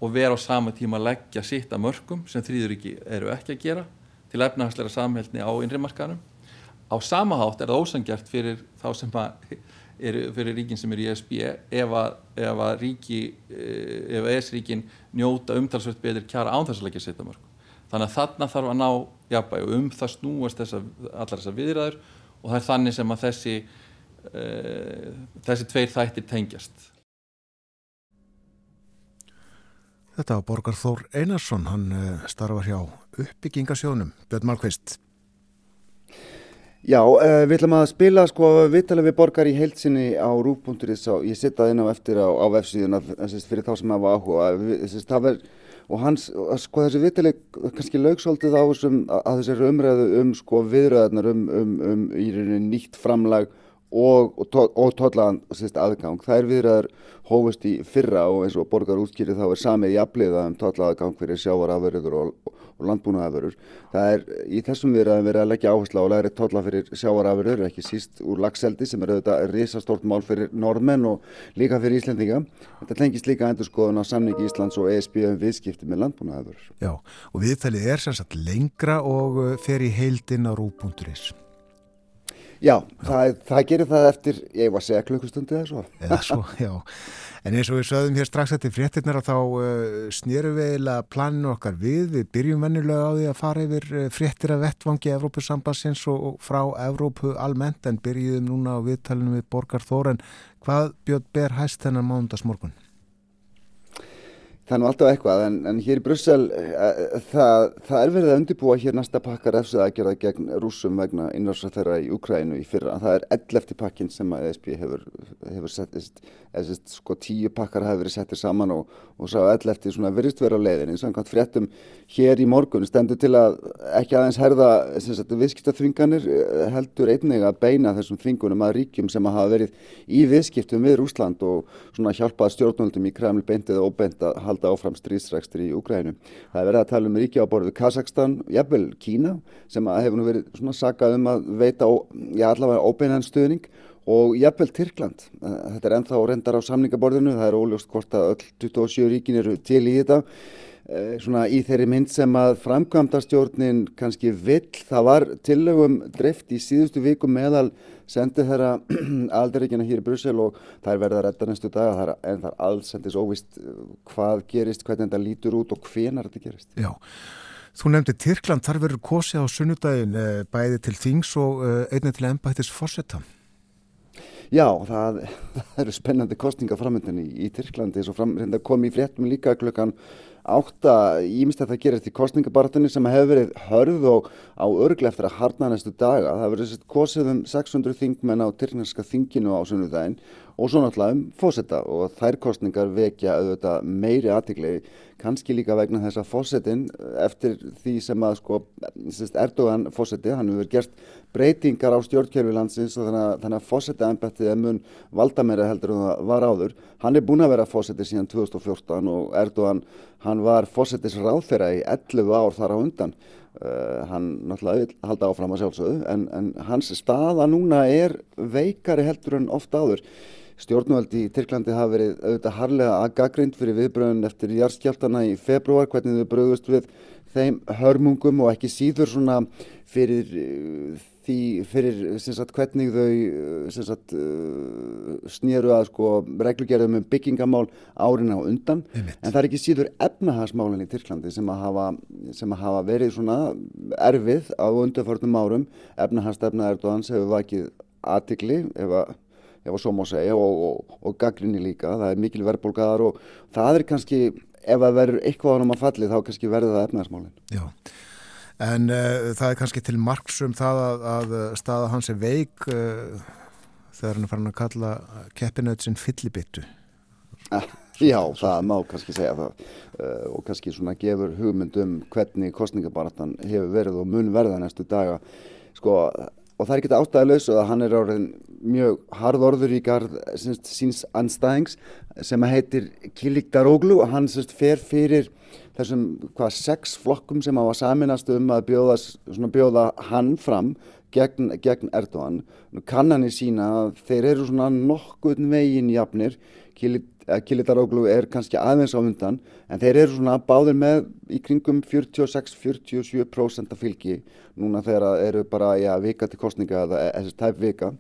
og vera á sama tíma að leggja sitt að mörgum sem þrýðuríki eru ekki að gera til efnahagsleira samhælni á innrimarkanum. Á samahátt er það ósangjart fyrir þá sem eru fyrir ríkin sem eru í ESB ef að, ef að ríki, ef ES-ríkin njóta umtalsvöld betri kjara án þess að leggja sitt að mörgum þannig að þarna þarf að ná jafnbæg og um það snúast þessa, allar þessar viðræður og það er þannig sem að þessi uh, þessi tveir þættir tengjast Þetta var Borgar Þór Einarsson hann uh, starfar hjá uppbyggingasjónum Björn Malkvist Já, uh, við ætlum að spila sko viðtalið við Borgar í heilsinni á rúbúnduris ég sitta inn á eftir á, á vefsíðuna fyrir þá sem hafa áhuga. Það verður og hans, sko þessi vitileg kannski laugsóldið á þessum að þessari umræðu um sko viðröðarnar um, um, um í rauninni nýtt framlag og, og, og tollaðan aðgang. Það er viðröðar hófust í fyrra og eins og borgar útskýrið þá er samið jafnliða um tollaðagang fyrir sjávaraförður og, og landbúnaðaförður. Það er í þessum viðröðum verið að leggja áherslu á læri tolla fyrir sjávaraförður, ekki síst úr lagseldi sem er auðvitað risastórt mál fyrir norðmenn og líka fyrir Íslendinga. Þetta tengist líka endur skoðun á samningi Íslands og ESB um viðskipti með landbúnaðaförður. Já, og viðtælið er sagt lengra og uh, fer í heildin á rú.is. Já, það, það gerir það eftir, ég var að segja klukkustundu eða svo. Eða svo, já. En eins og við sögðum hér strax eftir fréttinnar að þá uh, snýru við eða planinu okkar við, við byrjum vennilega á því að fara yfir uh, fréttir af vettvangi Evrópusambassins og, frá Evrópu almennt en byrjuðum núna á viðtalinu við Borgar Þóren. Hvað bjöð ber hæst þennan mándagsmorgun? Það er nú alltaf eitthvað, en, en hér í Brussel, uh, það, það er verið að undirbúa hér næsta pakkar eftir að gera gegn rúsum vegna innrása þeirra í Ukrænu í fyrra. Það er 11. pakkin sem að ESB hefur, hefur settist, eða sko tíu pakkar hefur verið settir saman og, og sá 11. svona virðist vera á leiðinni. Samkvæmt fréttum hér í morgun stendur til að ekki aðeins herða viðskiptaþvinganir eh, heldur einnig að beina þessum þvingunum að ríkjum sem að hafa verið í viðskiptum við Rúsland og svona hjálpað stjórnvöldum í Kreml beintið og beint halda áfram stríðsrækstur í Ukrænum. Það er verið að tala um ríki á borðu Kazakstan, jafnvel Kína sem hefur nú verið svona sakað um að veita já, allavega óbeinan stuðning og jafnvel Tyrkland. Þetta er ennþá reyndar á samningaborðinu, það er óljóst hvort að öll 27 ríkin eru til í þetta eh, svona í þeirri mynd sem að framkvæmdastjórnin kannski vill, það var tillögum drift í síðustu viku meðal sendið þeirra alderíkina (clears throat) hér í Brussel og það er verið að redda næstu dag er, en það er alls sendis óvist uh, hvað gerist, hvernig þetta lítur út og hvenar þetta gerist. Já, þú nefndi Tyrkland, þar verður kosið á sunnudagin eh, bæði til Þings og eh, einnig til ennbættis fórsetta. Já, það, (laughs) það eru spennandi kostningaframöndin í, í Tyrklandi fram, kom í fréttum líka klukkan átta ímest að það gerist í kostningabaratunni sem hefur verið hörð og á örglega eftir að harna næstu daga. Það verið kosið um 600 þingmenn á Tyrknarska þinginu á sunnudaginn og svo náttúrulega um fósetta og þær kostningar vekja auðvitað meiri aðtiklegi kannski líka vegna þess að fósettin eftir því sem að sko Erdogan fósetti, hann hefur gert breytingar á stjórnkjörfi landsins og þannig að, þannig að fósetta ennbættið er mun valda meira heldur en það var áður hann er búin að vera fósetti síðan 2014 og Erdogan, hann var fósettis ráðferða í 11 ár þar á undan. Uh, hann náttúrulega vil halda áfram að sjálfsögðu en, en hans staða núna er veikari heldur en ofta áður. Stjórnvöldi í Tyrklandi hafa verið auðvitað harlega að gaggrind fyrir viðbröðun eftir jarðskjáltana í februar, hvernig þau bröðust við þeim hörmungum og ekki síður svona fyrir uh, því, fyrir sagt, hvernig þau uh, sagt, uh, snýru að sko reglugerðum um byggingamál árin á undan. Einmitt. En það er ekki síður efnahagsmálinn í Tyrklandi sem að hafa, sem að hafa verið svona erfið á undarförnum árum. Efnahagsstefna Erdóðans hefur vakið aðtikli ef að ef að svo má segja og, og, og gaggrinni líka, það er mikil verðbólkaðar og það er kannski, ef það verður eitthvað ánum að falli þá kannski verður það efnaðarsmálinn. Já, en uh, það er kannski til margsum það að, að staða hans er veik uh, þegar hann er farin að kalla keppinautsinn fyllibittu. Ah, já, það má kannski segja það uh, og kannski svona gefur hugmyndum hvernig kostningabaratan hefur verið og mun verða næstu daga. Sko, og það er ekki ástæðilegs að hann er áriðin mjög harðorður í garð síns anstæðings sem heitir Kilik Daroglu og hann sérst, fer fyrir þessum hvað sex flokkum sem hafa saminast um að bjóða, bjóða hann fram gegn, gegn Erdogan. Kannanir sína að þeir eru svona nokkuð veginn jafnir Kilitaroglu er kannski aðeins á undan en þeir eru svona báðir með í kringum 46-47% af fylgi núna þegar eru bara já, vika til kostninga eða þessi tæp vika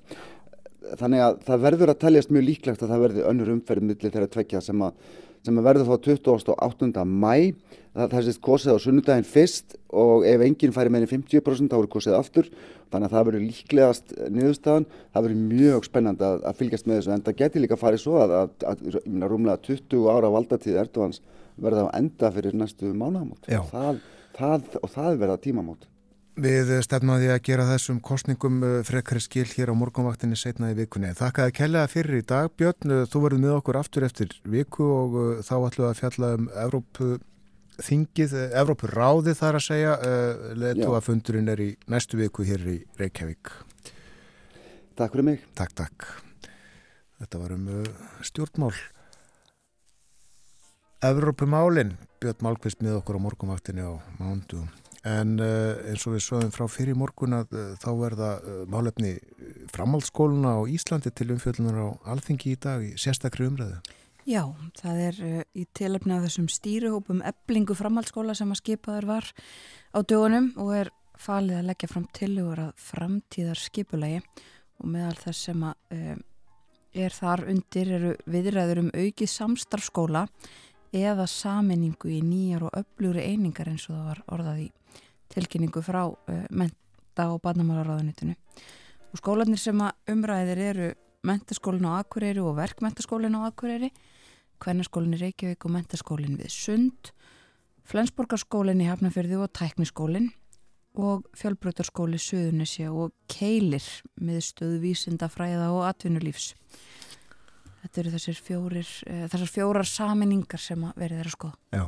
þannig að það verður að teljast mjög líklegt að það verður önnur umferð millir þeirra tvekja sem að, sem verður þá 28. mæ það, sést kosið á sunnudaginn fyrst og ef enginn færi meðin 50% þá verður kosið aftur. Þannig að það verður líklegast niðurstaðan. Það verður mjög spennand að, að fylgjast með þessu en það geti líka farið svo að, að, að rúmlega 20 ára valdatíð Erdovans verða á enda fyrir næstu mánagamót það, það, og það verða tímamót Við stefnum að því að gera þessum kostningum uh, frekari skil hér á morgunvaktinni setna í vikunni. Þakkaði kellega fyrir í dag. Björn, uh, þú verður með okkur aftur eftir viku og uh, þá ætlum við að fjalla um Evrópu þingið, Evrópu ráði þar að segja. Letu að fundurinn er í næstu viku hér í Reykjavík. Takk fyrir mig. Takk, takk. Þetta var um stjórnmál. Evrópu málinn. Björn Málkvist með okkur á morgunvaktinni á mándu en uh, eins og við svoðum frá fyrir morgun að uh, þá verða uh, málefni framhaldsskóluna á Íslandi til umfjöldunar á alþingi í dag í sérstakri umræðu. Já, það er í tilöfni af þessum stýruhópum eblingu framhaldsskóla sem að skipaður var á dögunum og er falið að leggja fram tilugur að framtíðar skipulegi og meðal þess sem að er þar undir eru viðræður um aukið samstarfskóla eða saminningu í nýjar og öflugri einingar eins og það var orðað í tilkynningu frá uh, menta og barnamálaráðunitinu og skólanir sem að umræðir eru mentaskólin á Akureyri og verkmentaskólin á Akureyri kvennarskólin í Reykjavík og mentaskólin við Sund Flensborgarskólin í Hafnafjörði og Tækniskólin og fjölbrötarskóli Suðunisja og Keilir með stöðu vísinda fræða og atvinnulífs Þetta eru þessir fjórir, uh, þessar fjórar saminningar sem verið er að skoða. Já.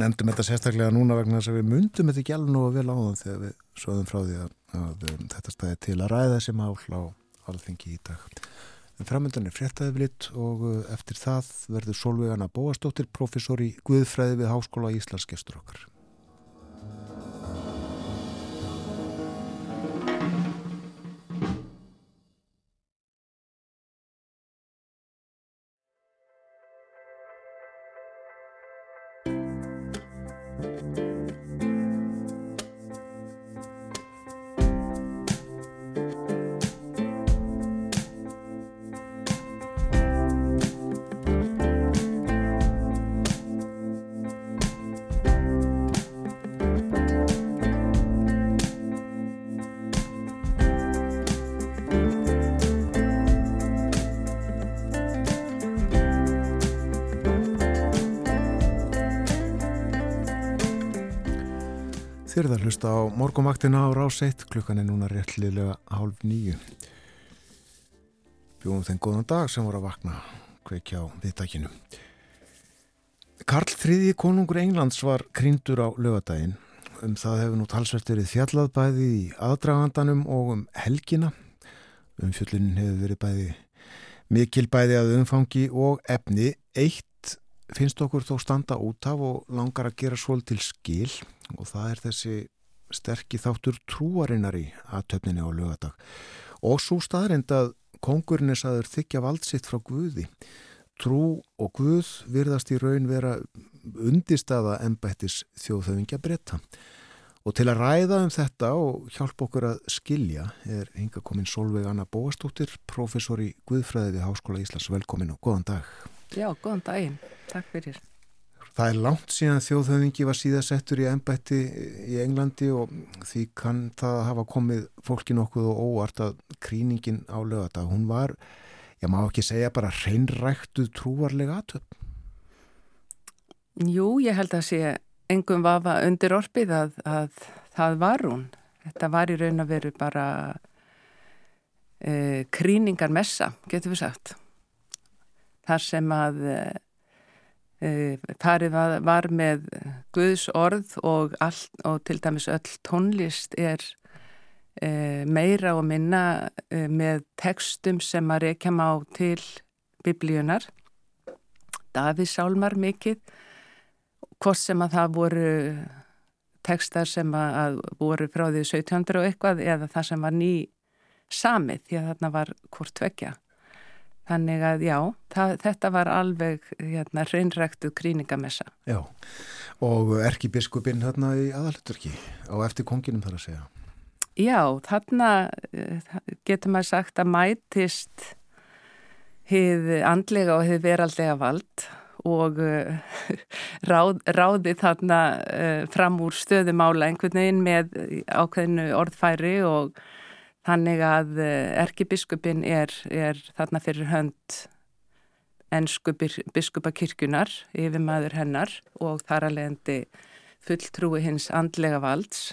Nefndum þetta sérstaklega núna vegna þess að við myndum þetta ekki alveg nú að vel á þann þegar við svoðum frá því að, að um, þetta stæði til að ræða þessi mál á alþengi í dag. En framöndan er fréttaði blitt og uh, eftir það verður Solveigana Bóastóttir, professor í Guðfræði við Háskóla Íslands gestur okkar. Hlusta á morgumvaktina á ráseitt, klukkan er núna réttlilega hálf nýju. Bjóðum þenn góðan dag sem voru að vakna, kveikja á viðtækinu. Karl III. konungur Englands var kryndur á lögadaginn. Um það hefur nú talsvert verið fjallað bæði í aðdragandanum og um helgina. Um fjöllinin hefur verið bæði mikil bæði að umfangi og efni. Eitt finnst okkur þó standa út af og langar að gera svol til skil og það er þessi sterkir þáttur trúarinnar í aðtöfninni á lögadag og svo staðrind að kongurinn er saður þykja valdsitt frá Guði. Trú og Guð virðast í raun vera undistafa ennbættis þjóðhauðingja breyta og til að ræða um þetta og hjálpa okkur að skilja er hinga komin Solveig Anna Bóastóttir professor í Guðfræði við Háskóla Íslands. Velkomin og góðan dag. Já, góðan daginn, takk fyrir Það er langt síðan þjóðhauðingi var síðasettur í ennbætti í Englandi og því kann það hafa komið fólki nokkuð og óvart að kríningin á lögata, hún var, ég má ekki segja bara hreinræktuð trúarlega aðtöp. Jú, ég held að sé engum vafa undir orfið að, að það var hún. Þetta var í raun að veru bara e, kríningar messa, getur við sagt. Þar sem að Parið var, var með Guðs orð og, all, og til dæmis öll tónlist er e, meira og minna e, með tekstum sem að rekja má til biblíunar. Davís Sálmar mikið, hvort sem að það voru tekstar sem að voru frá því 1700 og eitthvað eða það sem var ný samið því að þarna var hvort tvekja. Þannig að já, það, þetta var alveg hérna, hreinræktu kríningamessa. Já, og erkibiskupinn hérna í aðaluturki á eftir konginum þar að segja. Já, þarna eh, getur maður sagt að mætist hið andlega og hið veraldlega vald og uh, (laughs) ráð, ráði þarna uh, fram úr stöðumála einhvern veginn með ákveðinu orðfæri og Þannig að eh, erkibiskupin er, er þarna fyrir hönd ennsku biskupakirkjunar yfir maður hennar og þar að leiðandi fulltrúi hins andlega valds.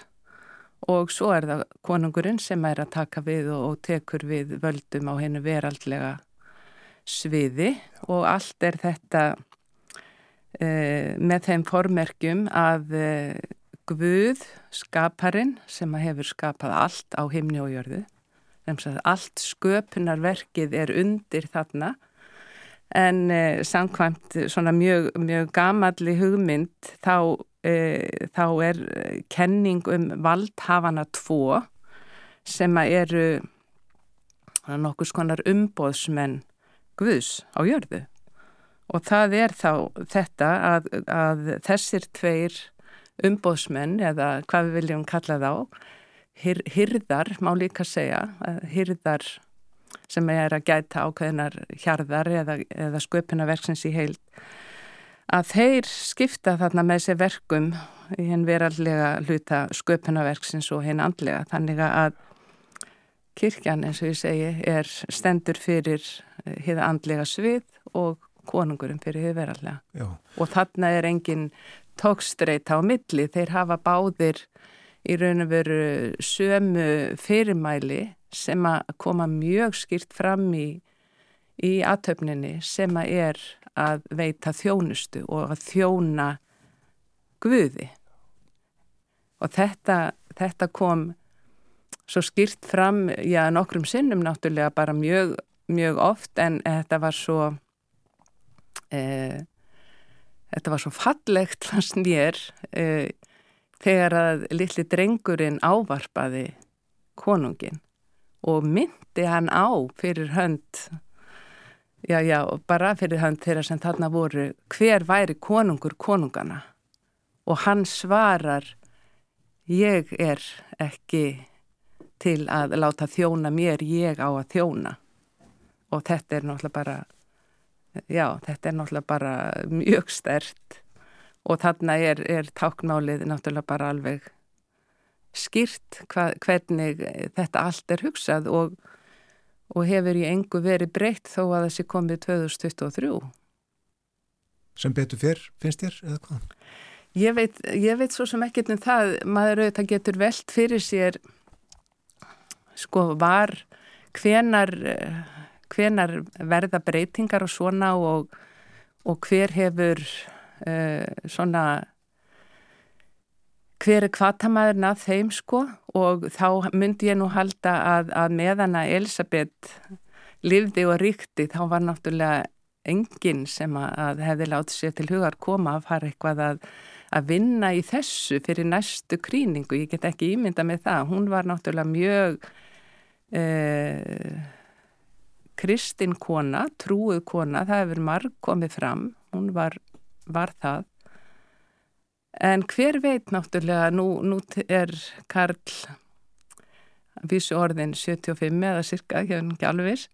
Og svo er það konungurinn sem er að taka við og, og tekur við völdum á hennu veraldlega sviði. Og allt er þetta e, með þeim formerkjum að e, Guð, skaparinn sem hefur skapað allt á himni og jörðu. Allt sköpunarverkið er undir þarna en eh, samkvæmt svona mjög, mjög gamalli hugmynd þá, eh, þá er kenning um valdhafana tvo sem eru nokkus konar umbóðsmenn Guðs á jörðu. Og það er þá þetta að, að þessir tveir umbóðsmenn eða hvað við viljum kalla þá. Hir, hirðar, má líka segja hirðar sem er að gæta ákveðinar hjarðar eða, eða sköpunaverksins í heild að þeir skipta þarna með sér verkum í henn verallega hluta sköpunaverksins og henn andlega. Þannig að kirkjan eins og ég segi er stendur fyrir hiða andlega svið og konungurum fyrir hiða verallega Já. og þarna er engin tókstreita á milli, þeir hafa báðir í raun og veru sömu fyrirmæli sem að koma mjög skýrt fram í, í aðtöfninni sem að er að veita þjónustu og að þjóna Guði. Og þetta, þetta kom svo skýrt fram, já, nokkrum sinnum náttúrulega bara mjög, mjög oft en þetta var svo... Eh, Þetta var svo fallegt fannst mér uh, þegar að litli drengurinn ávarpaði konungin og myndi hann á fyrir hönd, já já, bara fyrir hönd þeirra sem þarna voru, hver væri konungur konungana og hann svarar, ég er ekki til að láta þjóna mér, ég á að þjóna. Og þetta er náttúrulega bara já, þetta er náttúrulega bara mjög stert og þarna er, er táknmálið náttúrulega bara alveg skýrt hva, hvernig þetta allt er hugsað og, og hefur í engu verið breytt þó að þessi komið 2023. Sem betur fyrr, finnst þér, eða hvað? Ég veit, ég veit svo sem ekkert um það, maður auðvitað getur velt fyrir sér, sko, var hvenar, hvenar verða breytingar og svona og, og hver hefur uh, svona, hver er kvatamæðurinn að þeim, sko, og þá myndi ég nú halda að, að meðan að Elisabeth livði og ríkti, þá var náttúrulega enginn sem að hefði látið sér til hugar koma að fara eitthvað að, að vinna í þessu fyrir næstu krýningu. Ég get ekki ímynda með það. Hún var náttúrulega mjög eh, kristin kona, trúið kona, það hefur marg komið fram. Hún var, var það. En hver veit náttúrulega, nú, nú er Karl vísu orðin 75 eða cirka, hef ekki alveg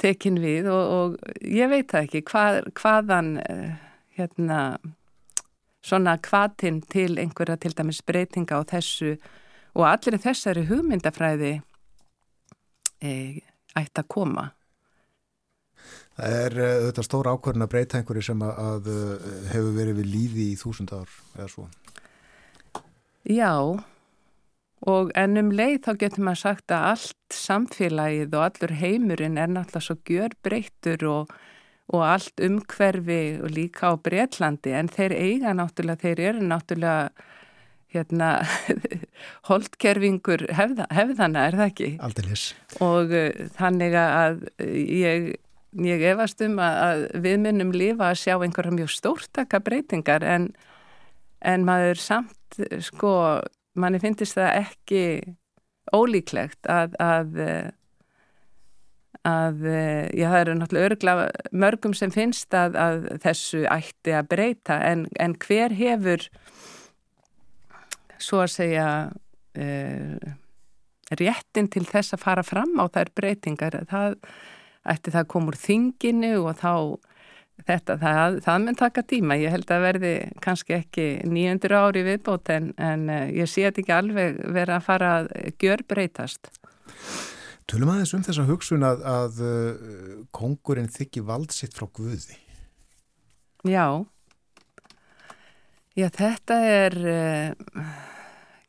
tekin við og, og ég veit það ekki hvað, hvaðan uh, hérna svona hvatinn til einhverja til dæmis breytinga á þessu og allir þessari hugmyndafræði e, ætti að koma. Það er þetta stóra ákvörðin að breyta einhverju sem að, að uh, hefur verið við líði í þúsund ár eða svo. Já, og ennum leið þá getur maður sagt að allt samfélagið og allur heimurinn er náttúrulega svo gjör breyttur og, og allt umhverfi og líka á Breitlandi en þeir eiga náttúrulega, þeir eru náttúrulega hérna (laughs) holdkerfingur hefða, hefðana er það ekki? Aldilis. Og uh, þannig að ég, ég efast um að, að við mynnum lifa að sjá einhverja mjög stórtaka breytingar en, en maður samt sko manni finnist það ekki ólíklegt að, að, að já, það eru náttúrulega örgla mörgum sem finnst að, að þessu ætti að breyta en, en hver hefur svo að segja uh, réttin til þess að fara fram á þær breytingar það ætti það komur þinginu og þá Þetta, það, það mun taka tíma, ég held að verði kannski ekki 900 ári viðbót en, en eh, ég sé þetta ekki alveg vera að fara að gjör breytast. Tölum aðeins um þessa hugsun að, að uh, kongurinn þykki vald sitt frá Guði? Já, já þetta er, uh,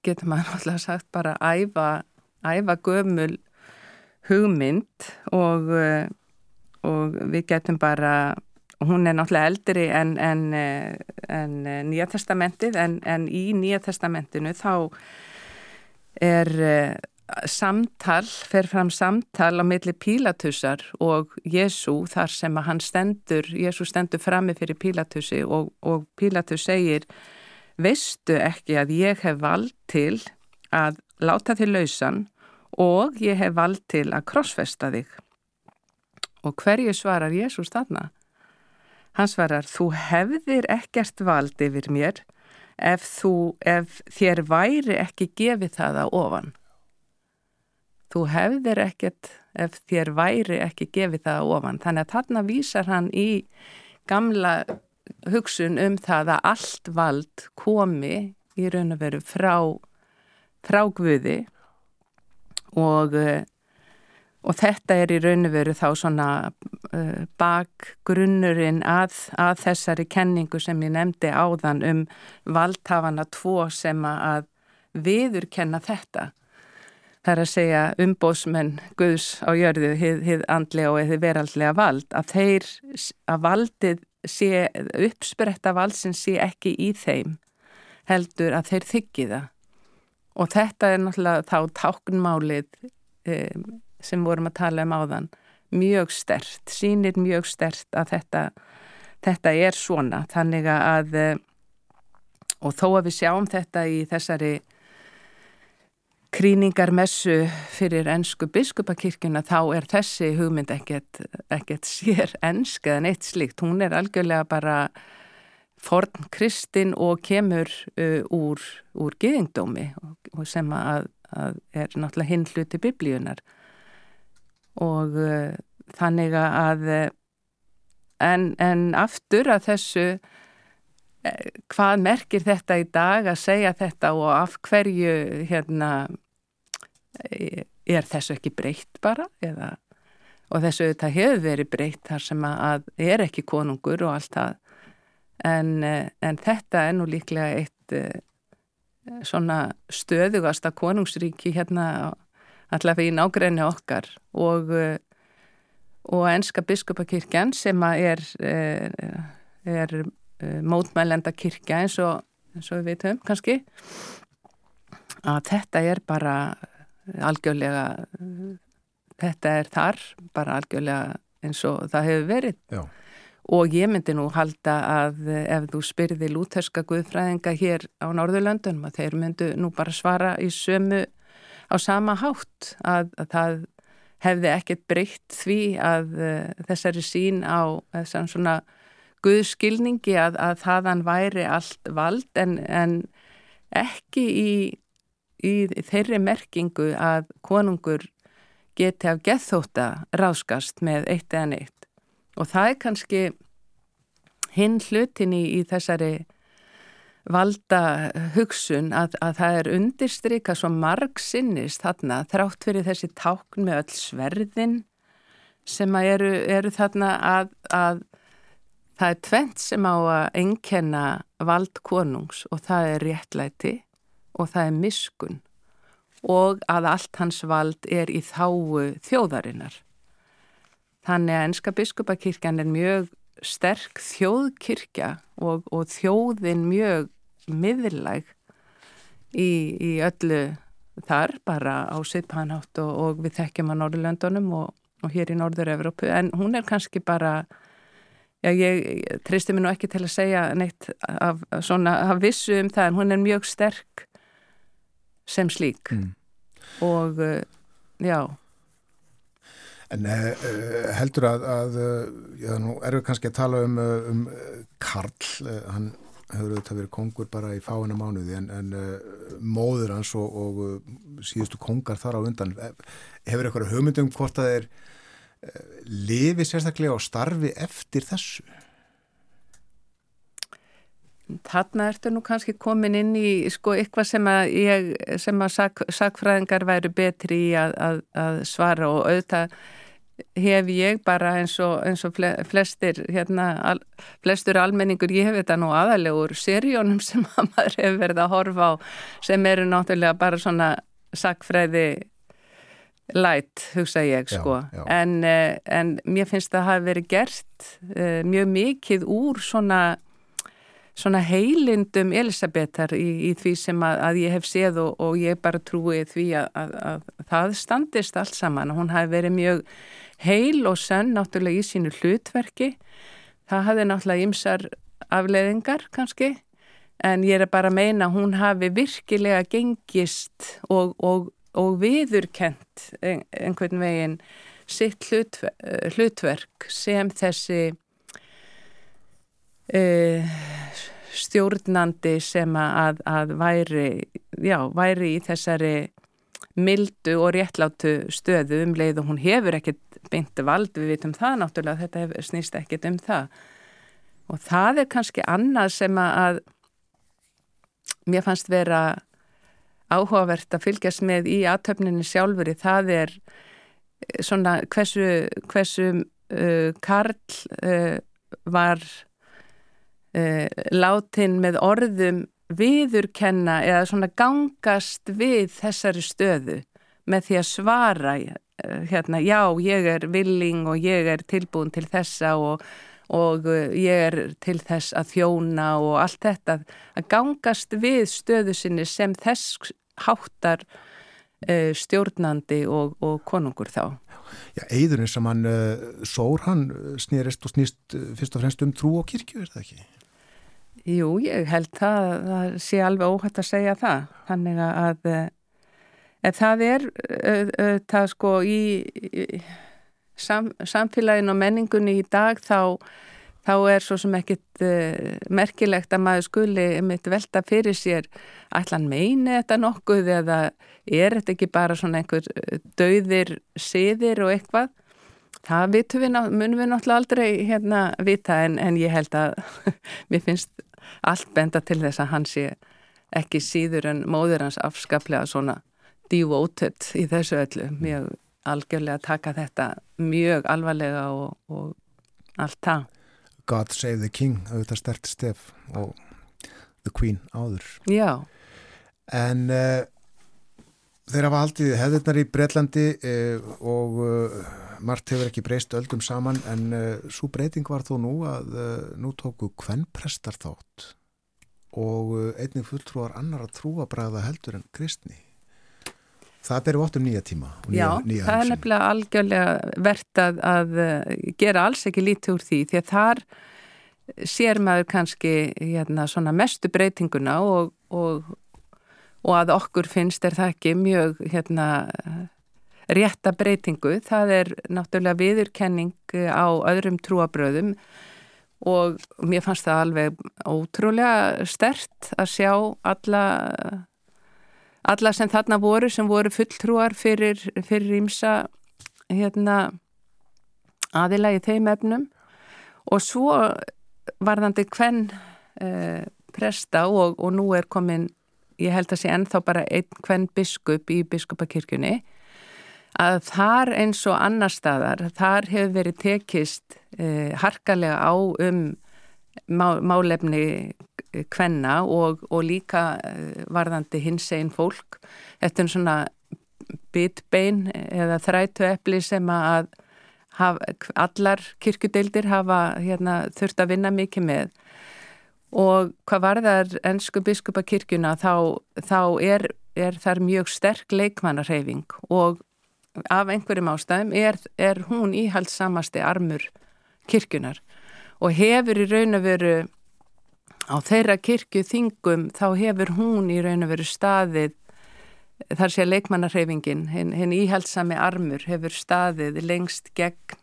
getur maður náttúrulega sagt bara æfa, æfa gömul hugmynd og, uh, og við getum bara hún er náttúrulega eldri en, en, eh, en eh, Nýja testamentið en, en í Nýja testamentinu þá er eh, samtal, fer fram samtal á milli Pílatussar og Jésu þar sem að hann stendur, Jésu stendur frammi fyrir Pílatussi og, og Pílatus segir veistu ekki að ég hef vald til að láta þig lausan og ég hef vald til að krossfesta þig. Og hverju svarar Jésús þarna? Hann svarar, þú hefðir ekkert vald yfir mér ef, þú, ef þér væri ekki gefið það á ofan. Þú hefðir ekkert ef þér væri ekki gefið það á ofan. Þannig að þarna vísar hann í gamla hugsun um það að allt vald komi í raun og veru frá, frá Guði og Og þetta er í raun og veru þá svona uh, bakgrunnurinn að, að þessari kenningu sem ég nefndi áðan um valdhafana tvo sem að viður kenna þetta. Það er að segja umbósmenn Guðs á jörðu, hið, hið andlega og hið veraldlega vald, að þeir, að valdið sé, uppspretta valdsin sé ekki í þeim, heldur að þeir þykki það. Og þetta er náttúrulega þá táknmálið um, sem vorum að tala um áðan mjög stert, sínir mjög stert að þetta, þetta er svona þannig að eh, og þó að við sjáum þetta í þessari kríningarmessu fyrir ennsku biskupakirkuna þá er þessi hugmynd ekkert, ekkert sér ennsk eða neitt slikt, hún er algjörlega bara forn kristin og kemur uh, úr, úr geðingdómi sem að, að er náttúrulega hinn hluti biblíunar og uh, þannig að uh, en, en aftur að þessu hvað merkir þetta í dag að segja þetta og af hverju hérna er þessu ekki breytt bara? Eða og þessu þetta hefur verið breytt þar sem að er ekki konungur og allt það. En, en þetta er nú líklega eitt svona stöðugasta konungsríki hérna allavega í nágræni okkar. Og, og enska biskupakirkjan sem er, er, er mótmælenda kirkja eins og, eins og við veitum kannski að þetta er bara algjörlega þetta er þar bara algjörlega eins og það hefur verið Já. og ég myndi nú halda að ef þú spyrði lúterska guðfræðinga hér á Norðurlöndunum að þeir myndu nú bara svara í sömu á sama hátt að, að það hefði ekkert breytt því að þessari sín á þessan svona guðskilningi að, að þaðan væri allt vald en, en ekki í, í þeirri merkingu að konungur geti af gethóta ráskast með eitt eða neitt. Og það er kannski hinn hlutin í, í þessari valda hugsun að, að það er undirstryka svo marg sinnist þarna þrátt fyrir þessi tákn með öll sverðin sem eru, eru þarna að, að Það er tvent sem á að enkenna vald konungs og það er réttlæti og það er miskun og að allt hans vald er í þáu þjóðarinnar. Þannig að enska biskupakirkjan er mjög sterk þjóðkirkja og, og þjóðin mjög miðlæg í, í öllu þar bara á sittpanhátt og, og við þekkjum á Norðurlöndunum og, og hér í Norður-Európu en hún er kannski bara Já, ég tristi mér nú ekki til að segja neitt af, svona, af vissu um það en hún er mjög sterk sem slík mm. og uh, já En uh, heldur að, að já, nú erum við kannski að tala um, um Karl, hann hefur auðvitað verið kongur bara í fáina mánuði en, en móður hans og, og síðustu kongar þar á undan hefur eitthvað hugmyndum hvort að þeir lifi sérstaklega á starfi eftir þessu? Þarna ertu nú kannski komin inn í sko eitthvað sem að, ég, sem að sak, sakfræðingar væri betri í að, að, að svara og auðvitað hef ég bara eins og, eins og flestir, hérna, al, flestur almenningur, ég hef þetta nú aðalegur serjónum sem að maður hefur verið að horfa á sem eru náttúrulega bara svona sakfræði light, hugsa ég sko. já, já. En, eh, en mér finnst það að hafa verið gert uh, mjög mikið úr svona, svona heilindum Elisabetar í, í því sem að, að ég hef séð og, og ég bara trúi því að, að, að það standist allt saman. Hún hafi verið mjög heil og sönn náttúrulega í sínu hlutverki. Það hafi náttúrulega ymsar afleðingar kannski en ég er bara að meina hún hafi virkilega gengist og, og og viðurkent einhvern veginn sitt hlutver, hlutverk sem þessi uh, stjórnandi sem að, að væri, já, væri í þessari mildu og réttlátu stöðu um leið og hún hefur ekkert beinti vald, við vitum það náttúrulega, þetta snýst ekkert um það. Og það er kannski annað sem að mér fannst vera áhugavert að fylgjast með í aðtöfninni sjálfur það er eh, svona hversu, hversu uh, Karl uh, var uh, látin með orðum viðurkenna eða svona gangast við þessari stöðu með því að svara hérna, já, ég er villing og ég er tilbúin til þessa og, og ég er til þess að þjóna og allt þetta. Að gangast við stöðu sinni sem þess háttar uh, stjórnandi og, og konungur þá. Já, eðurinn sem hann uh, sór hann snýrist og snýst fyrst og fremst um trú og kirkju, er það ekki? Jú, ég held það, það sé alveg óhætt að segja það. Þannig að það er það sko í, í sam, samfélagin og menningunni í dag þá þá er svo sem ekkit uh, merkilegt að maður skuli mitt velta fyrir sér ætlan meini þetta nokkuð eða er þetta ekki bara svona einhver eh, dauðir siðir og eitthvað? Það við, munum við náttúrulega aldrei hérna vita en, en ég held að (laughs) mér finnst allt benda til þess að hann sé ekki síður en móður hans afskaplega svona devoted í þessu öllu. Mjög algjörlega taka þetta mjög alvarlega og, og allt það God Save the King auðvitað stert stef og The Queen áður. Já. En uh, þeir hafa haldið hefðirnar í Breitlandi uh, og uh, margt hefur ekki breyst öldum saman en svo breyting var þó nú að nú tóku hvern prestar þátt og einnig fulltrúar annar að trúa bræða heldur en kristni Það beru óttum nýja tíma nýja, Já, nýja það er nefnilega algjörlega verðt að, að gera alls ekki lítið úr því því að þar sér maður kannski hérna, mestu breytinguna og, og og að okkur finnst er það ekki mjög hérna, rétta breytingu. Það er náttúrulega viðurkenning á öðrum trúabröðum og mér fannst það alveg ótrúlega stert að sjá alla, alla sem þarna voru sem voru fulltrúar fyrir, fyrir ímsa hérna, aðila í þeim efnum. Og svo varðandi hvern eh, presta og, og nú er komin ég held að sé ennþá bara einn hvern biskup í biskupakirkjunni að þar eins og annar staðar, þar hefur verið tekist eh, harkalega á um má, málefni hvenna og, og líka eh, varðandi hins einn fólk eftir svona bitbein eða þrætu eppli sem að hafa, allar kirkudeildir hafa hérna, þurft að vinna mikið með. Og hvað varðar ennsku biskupakirkjuna þá, þá er, er þar mjög sterk leikmannarhefing og af einhverjum ástæðum er, er hún íhaldsamasti armur kirkjunar og hefur í raun að veru á þeirra kirkju þingum þá hefur hún í raun að veru staðið þar sé leikmannarhefingin hinn hin íhaldsami armur hefur staðið lengst gegn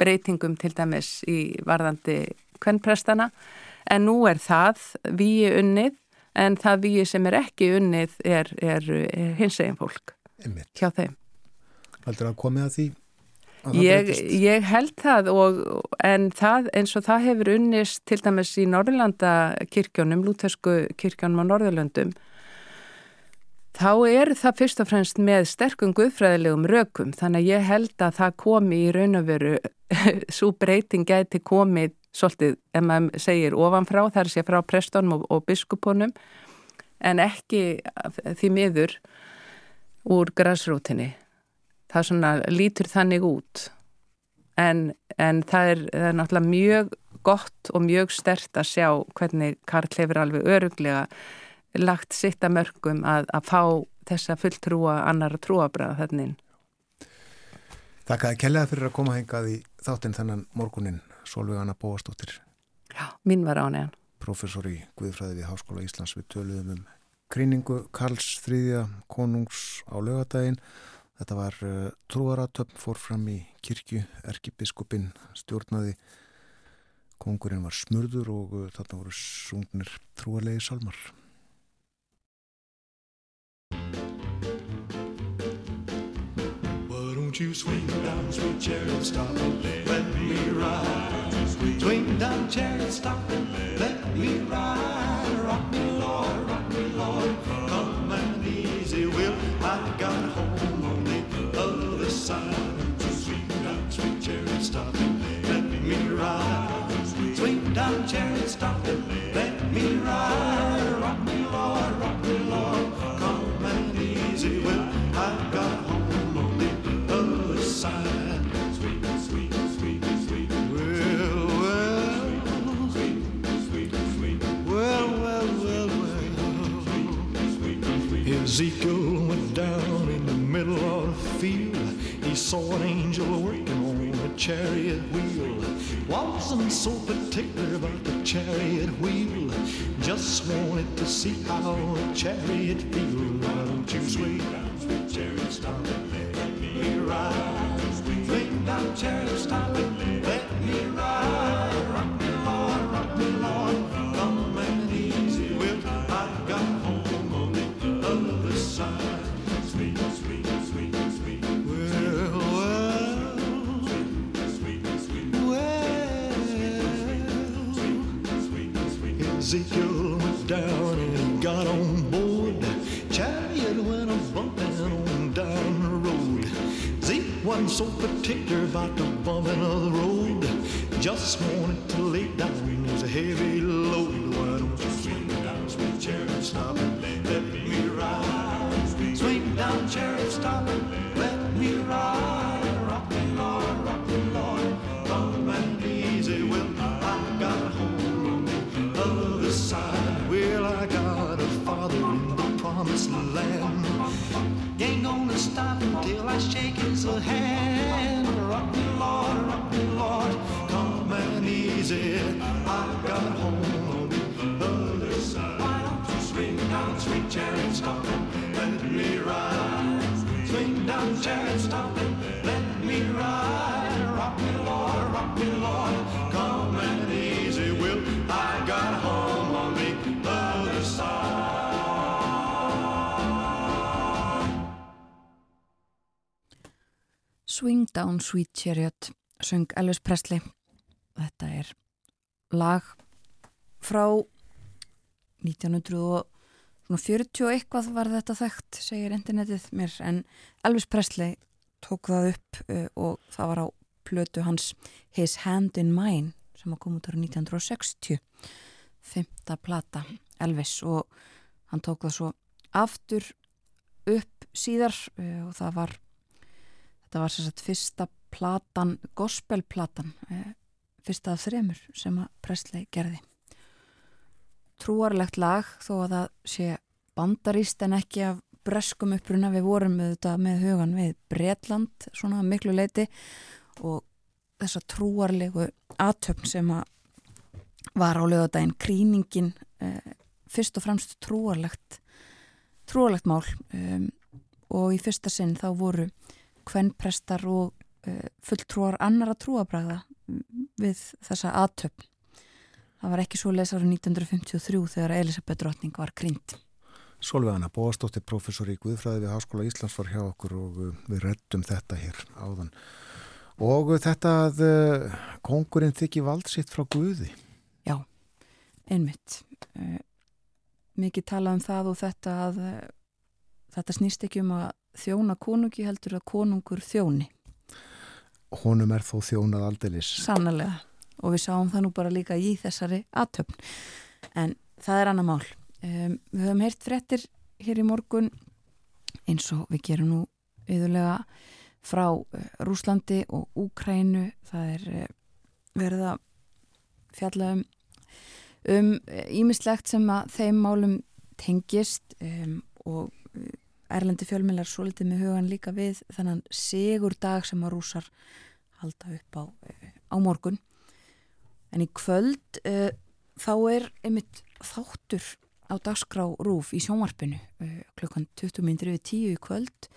breytingum til dæmis í varðandi kvennprestana en nú er það víi unnið en það víi sem er ekki unnið er, er, er hins eginn fólk Einmitt. hjá þeim. Haldur að komið að því? Ég, ég held það og, en það eins og það hefur unnist til dæmis í Norðurlanda kirkjónum, lútersku kirkjónum á Norðurlöndum þá er það fyrst og fremst með sterkum guðfræðilegum rökum þannig að ég held að það komi í raun og veru (laughs) svo breyting gæti komið svolítið, ef maður segir ofanfrá, þar sé frá prestónum og, og biskupunum, en ekki því miður úr græsrútinni. Það svona lítur þannig út, en, en það, er, það er náttúrulega mjög gott og mjög stert að sjá hvernig Karl hefur alveg öruglega lagt sitt að mörgum að, að fá þessa fulltrúa annar trúabræða þannig. Takk að kellaði fyrir að koma hengað í þáttinn þennan morgunin Solveig Anna Bóastóttir Já, mín var án eðan Professor í Guðfræði við Háskóla Íslands. Við töluðum um gríningu Karls þrýðja konungs á lögadaginn Þetta var uh, trúaratöfn fór fram í kirkju Erkibiskupin stjórnaði kongurinn var smurður og uh, þarna voru sungnir trúarlegi salmar Won't you swing down, sweet chariot, stop and let me ride. Swing down, chariot, stop and let me ride. Ezekiel went down in the middle of the field. He saw an angel working on a chariot wheel. Wasn't so particular about the chariot wheel. Just wanted to see how a chariot feels. Why don't you swing down, sweet chariot, stop and let me ride? Swing down, chariot, stop it, let Ezekiel went down and got on board. Chariot went a bumping on down the road. Zeke wasn't so particular about the bumping of the road. just wanted to lay down. A heavy load. Why don't you swing down, sweet cherub, stop and let me ride? Swing down, cherub, stop and let me ride. And easy. I got home on the other side. Why don't you swing down, sweet chariot, stop and let me ride? Swing down, chariot, stop and let me ride. Rock me, Lord, rock me, Lord, come and easy. Well, I got home on the other side. Swing Down Sweet Chariot söng Elvis Presley þetta er lag frá 1940 og eitthvað var þetta þekkt segir internetið mér en Elvis Presley tók það upp uh, og það var á plötu hans His Hand in Mine sem kom út ára 1960 femta plata Elvis og hann tók það svo aftur upp síðar uh, og það var þetta var sérstaklega fyrsta platan, gospelplatan uh, fyrsta af þremur sem að Presley gerði. Trúarlegt lag þó að það sé bandaríst en ekki af breskum uppruna. Við vorum með þetta með hugan við Bretland svona miklu leiti og þessa trúarlegu aðtöfn sem að var á lögadaginn kríningin eh, fyrst og fremst trúarlegt trúarlegt mál. Um, og í fyrsta sinn þá voru kvennprestar og uh, fulltrúar annara trúabræða við þessa aðtöfn það var ekki svo les árið 1953 þegar Elisabeth Drottning var krynd Solveigana Bóastóttir, professor í Guðfræði við Háskóla Íslands var hjá okkur og uh, við reddum þetta hér áðan. Og uh, þetta að uh, kongurinn þykji vald sitt frá Guði. Já, einmitt. Mikið talað um það og þetta að þetta snýst ekki um að þjóna konungi heldur að konungur þjóni. Honum er þó þjónað aldeilis. Sannlega. Og við sáum það nú bara líka í þessari aðtöfn. En það er annað mál. Um, við höfum heyrt frettir hér í morgun eins og við gerum nú yðurlega frá uh, Rúslandi og Úkrænu það er uh, verið að fjalla um um ímislegt sem að þeim málum tengist um, og Erlendi fjölmjölar svo litið með hugan líka við þannan sigur dag sem að rúsar halda upp á, á morgun. En í kvöld þá er einmitt þáttur á dagskrá Rúf í sjónvarpinu uh, klukkan 20 minnir yfir 10 í kvöld.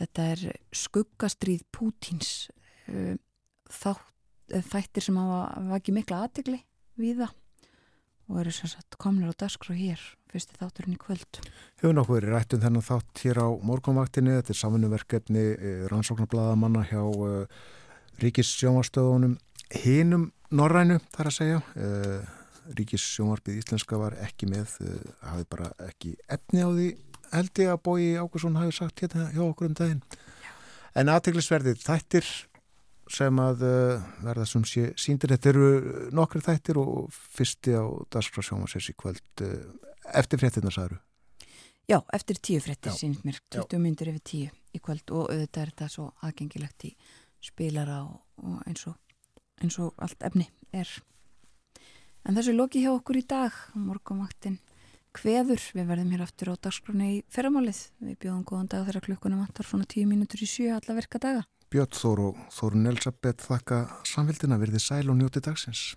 Þetta er skuggastríð Pútins uh, þátt, þættir sem hafa vakið mikla aðtegli við það og eru sem sagt komnir á dagskrá hér fyrsti þátturinn í kvöld. Hefur nokkuð verið rætt um þennan þátt hér á morgunvaktinni, þetta er samanverkefni rannsóknarbladamannna hjá uh, Ríkissjónvarstöðunum hinum Norrænu þar að segja. Ríkis sjónvarpið íslenska var ekki með hafi bara ekki efni á því held ég að Bói Ákusson hafi sagt hérna hjá okkur um daginn. Já. en aðteglisverðið þættir sem að uh, verða sem sé síndir, þetta eru nokkri þættir og fyrsti á Daskra sjónvarsins í kvöld uh, eftir fréttina sagður Já, eftir tíu fréttir sínt mér 20 myndir yfir tíu í kvöld og auðvitað er þetta svo aðgengilegt í spilara og, og eins og eins og allt efni er. En þessu loki hjá okkur í dag, morgumaktin hveður, við verðum hér aftur á dagskroni í ferramálið. Við bjóðum góðan dag þegar klukkunum vantar svona tíu mínútur í sjö alla verka daga. Björn Þór og Þórun Elsabeth þakka samfélgina verði sæl og njóti dagsins.